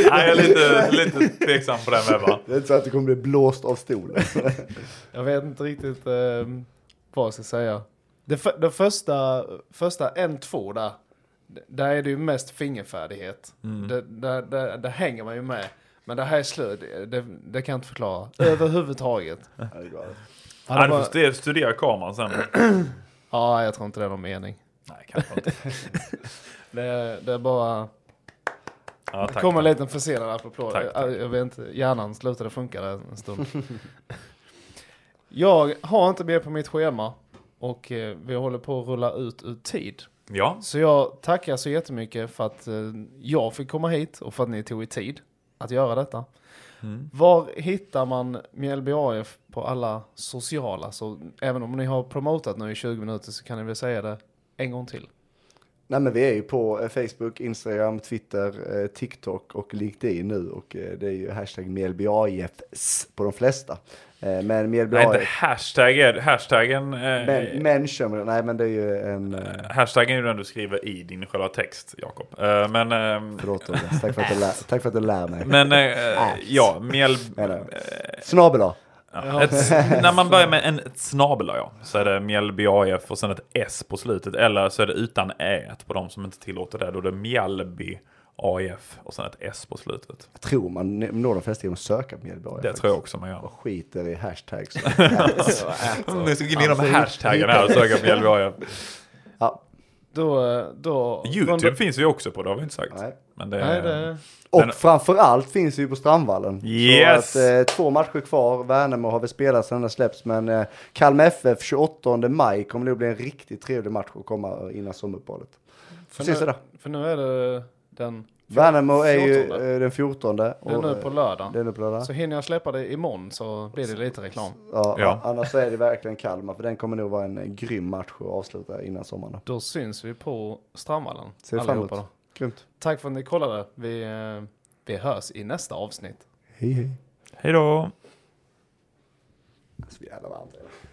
S3: jag är lite, lite tveksam på den med va.
S2: Det är inte så att du kommer bli blåst av stolen. [LAUGHS]
S1: Jag vet inte riktigt ehm, vad jag ska säga. Det, för, det första, första en, två där. d- Där är det ju mest fingerfärdighet. Det, där, där, där hänger man ju med. Men det här är slöjd, det, det kan jag inte förklara. [LAUGHS] Överhuvudtaget. [LAUGHS]
S2: Ja,
S3: du
S1: var,
S3: får stu- studera kameran sen. [CLEARS THROAT]
S1: ja, jag tror inte det är någon mening.
S3: Nej, kanske inte. [LAUGHS]
S1: Det, är- det är bara...
S3: Ja,
S1: Det kommer en liten försenad applåd.
S3: Tack, tack.
S1: Jag vet inte, hjärnan slutade funka där en stund. jag har inte mer på mitt schema och eh, vi håller på att rulla ut ur tid.
S3: Ja,
S1: Så jag tackar så jättemycket för att eh, jag fick komma hit och för att ni tog er tid att göra detta.
S3: Mm.
S1: Var hittar man Mjällby AF på alla sociala? Så även om ni har promotat nu i 20 minuter så kan ni väl säga det en gång till.
S2: Nej men vi är ju på eh, Facebook, Instagram, Twitter, eh, TikTok och LinkedIn nu och eh, det är ju hashtag MjällbyAIFs på de flesta. Men Mjällby
S3: nej, inte
S2: AIF,
S3: hashtag är, hashtaggen, eh,
S2: men, mention, nej men det är ju en,
S3: hashtaggen är ju den du skriver i din själva text, Jakob. Men, ehm,
S2: förlåt tack för att du lär, [LAUGHS] tack för att du lär mig.
S3: men ja, mjäl...
S2: Menar jag. Snabel.
S3: Ja. Ett, [LAUGHS] när man börjar med en ett snabel ja, så är det Mjällby AF och sen ett S på slutet. Eller så är det utan Ä på de som inte tillåter det. Då är det Mjällby AF och sen ett S på slutet.
S2: Jag tror man når de flesta genom att söka på Mjällby AIF.
S3: Det tror jag också man gör.
S2: Och skiter i hashtags. [LAUGHS]
S3: Om ni ska gå in i de
S2: Alltså,
S3: hashtaggen här och söka på Mjällby AF.
S2: ja,
S1: Då, då...
S3: YouTube finns vi också på, det har vi inte sagt.
S2: nej.
S3: Men det,
S1: Nej, det...
S2: Och
S3: Men-
S2: framförallt finns vi ju på Strandvallen.
S3: Yes!
S2: Så att, eh, två matcher kvar, Värnamo har vi spelat sedan den släpps, men eh, Kalmar FF 28 maj kommer nog bli en riktigt trevlig match att komma innan sommaruppehållet.
S1: För nu, för nu är det den...
S2: Värnamo är ju
S1: 14.
S2: eh, den 14.
S1: Det är
S2: och,
S1: nu
S2: eh,
S1: på lördag.
S2: Det är nu på lördag.
S1: Så hinner jag släppa det imorgon så blir det lite reklam.
S2: Ja,
S3: Ja.
S2: Annars är det verkligen Kalmar, för den kommer nog vara en eh, grym match att avsluta innan sommaren.
S1: Då syns vi på Strandvallen.
S2: Ser fram emot.
S1: allihopa då.
S2: Grymt.
S1: Tack för att ni kollade. Vi, eh, vi hörs i nästa avsnitt.
S2: Hej hej.
S3: Hej då!
S2: Så jävla varmt. är det.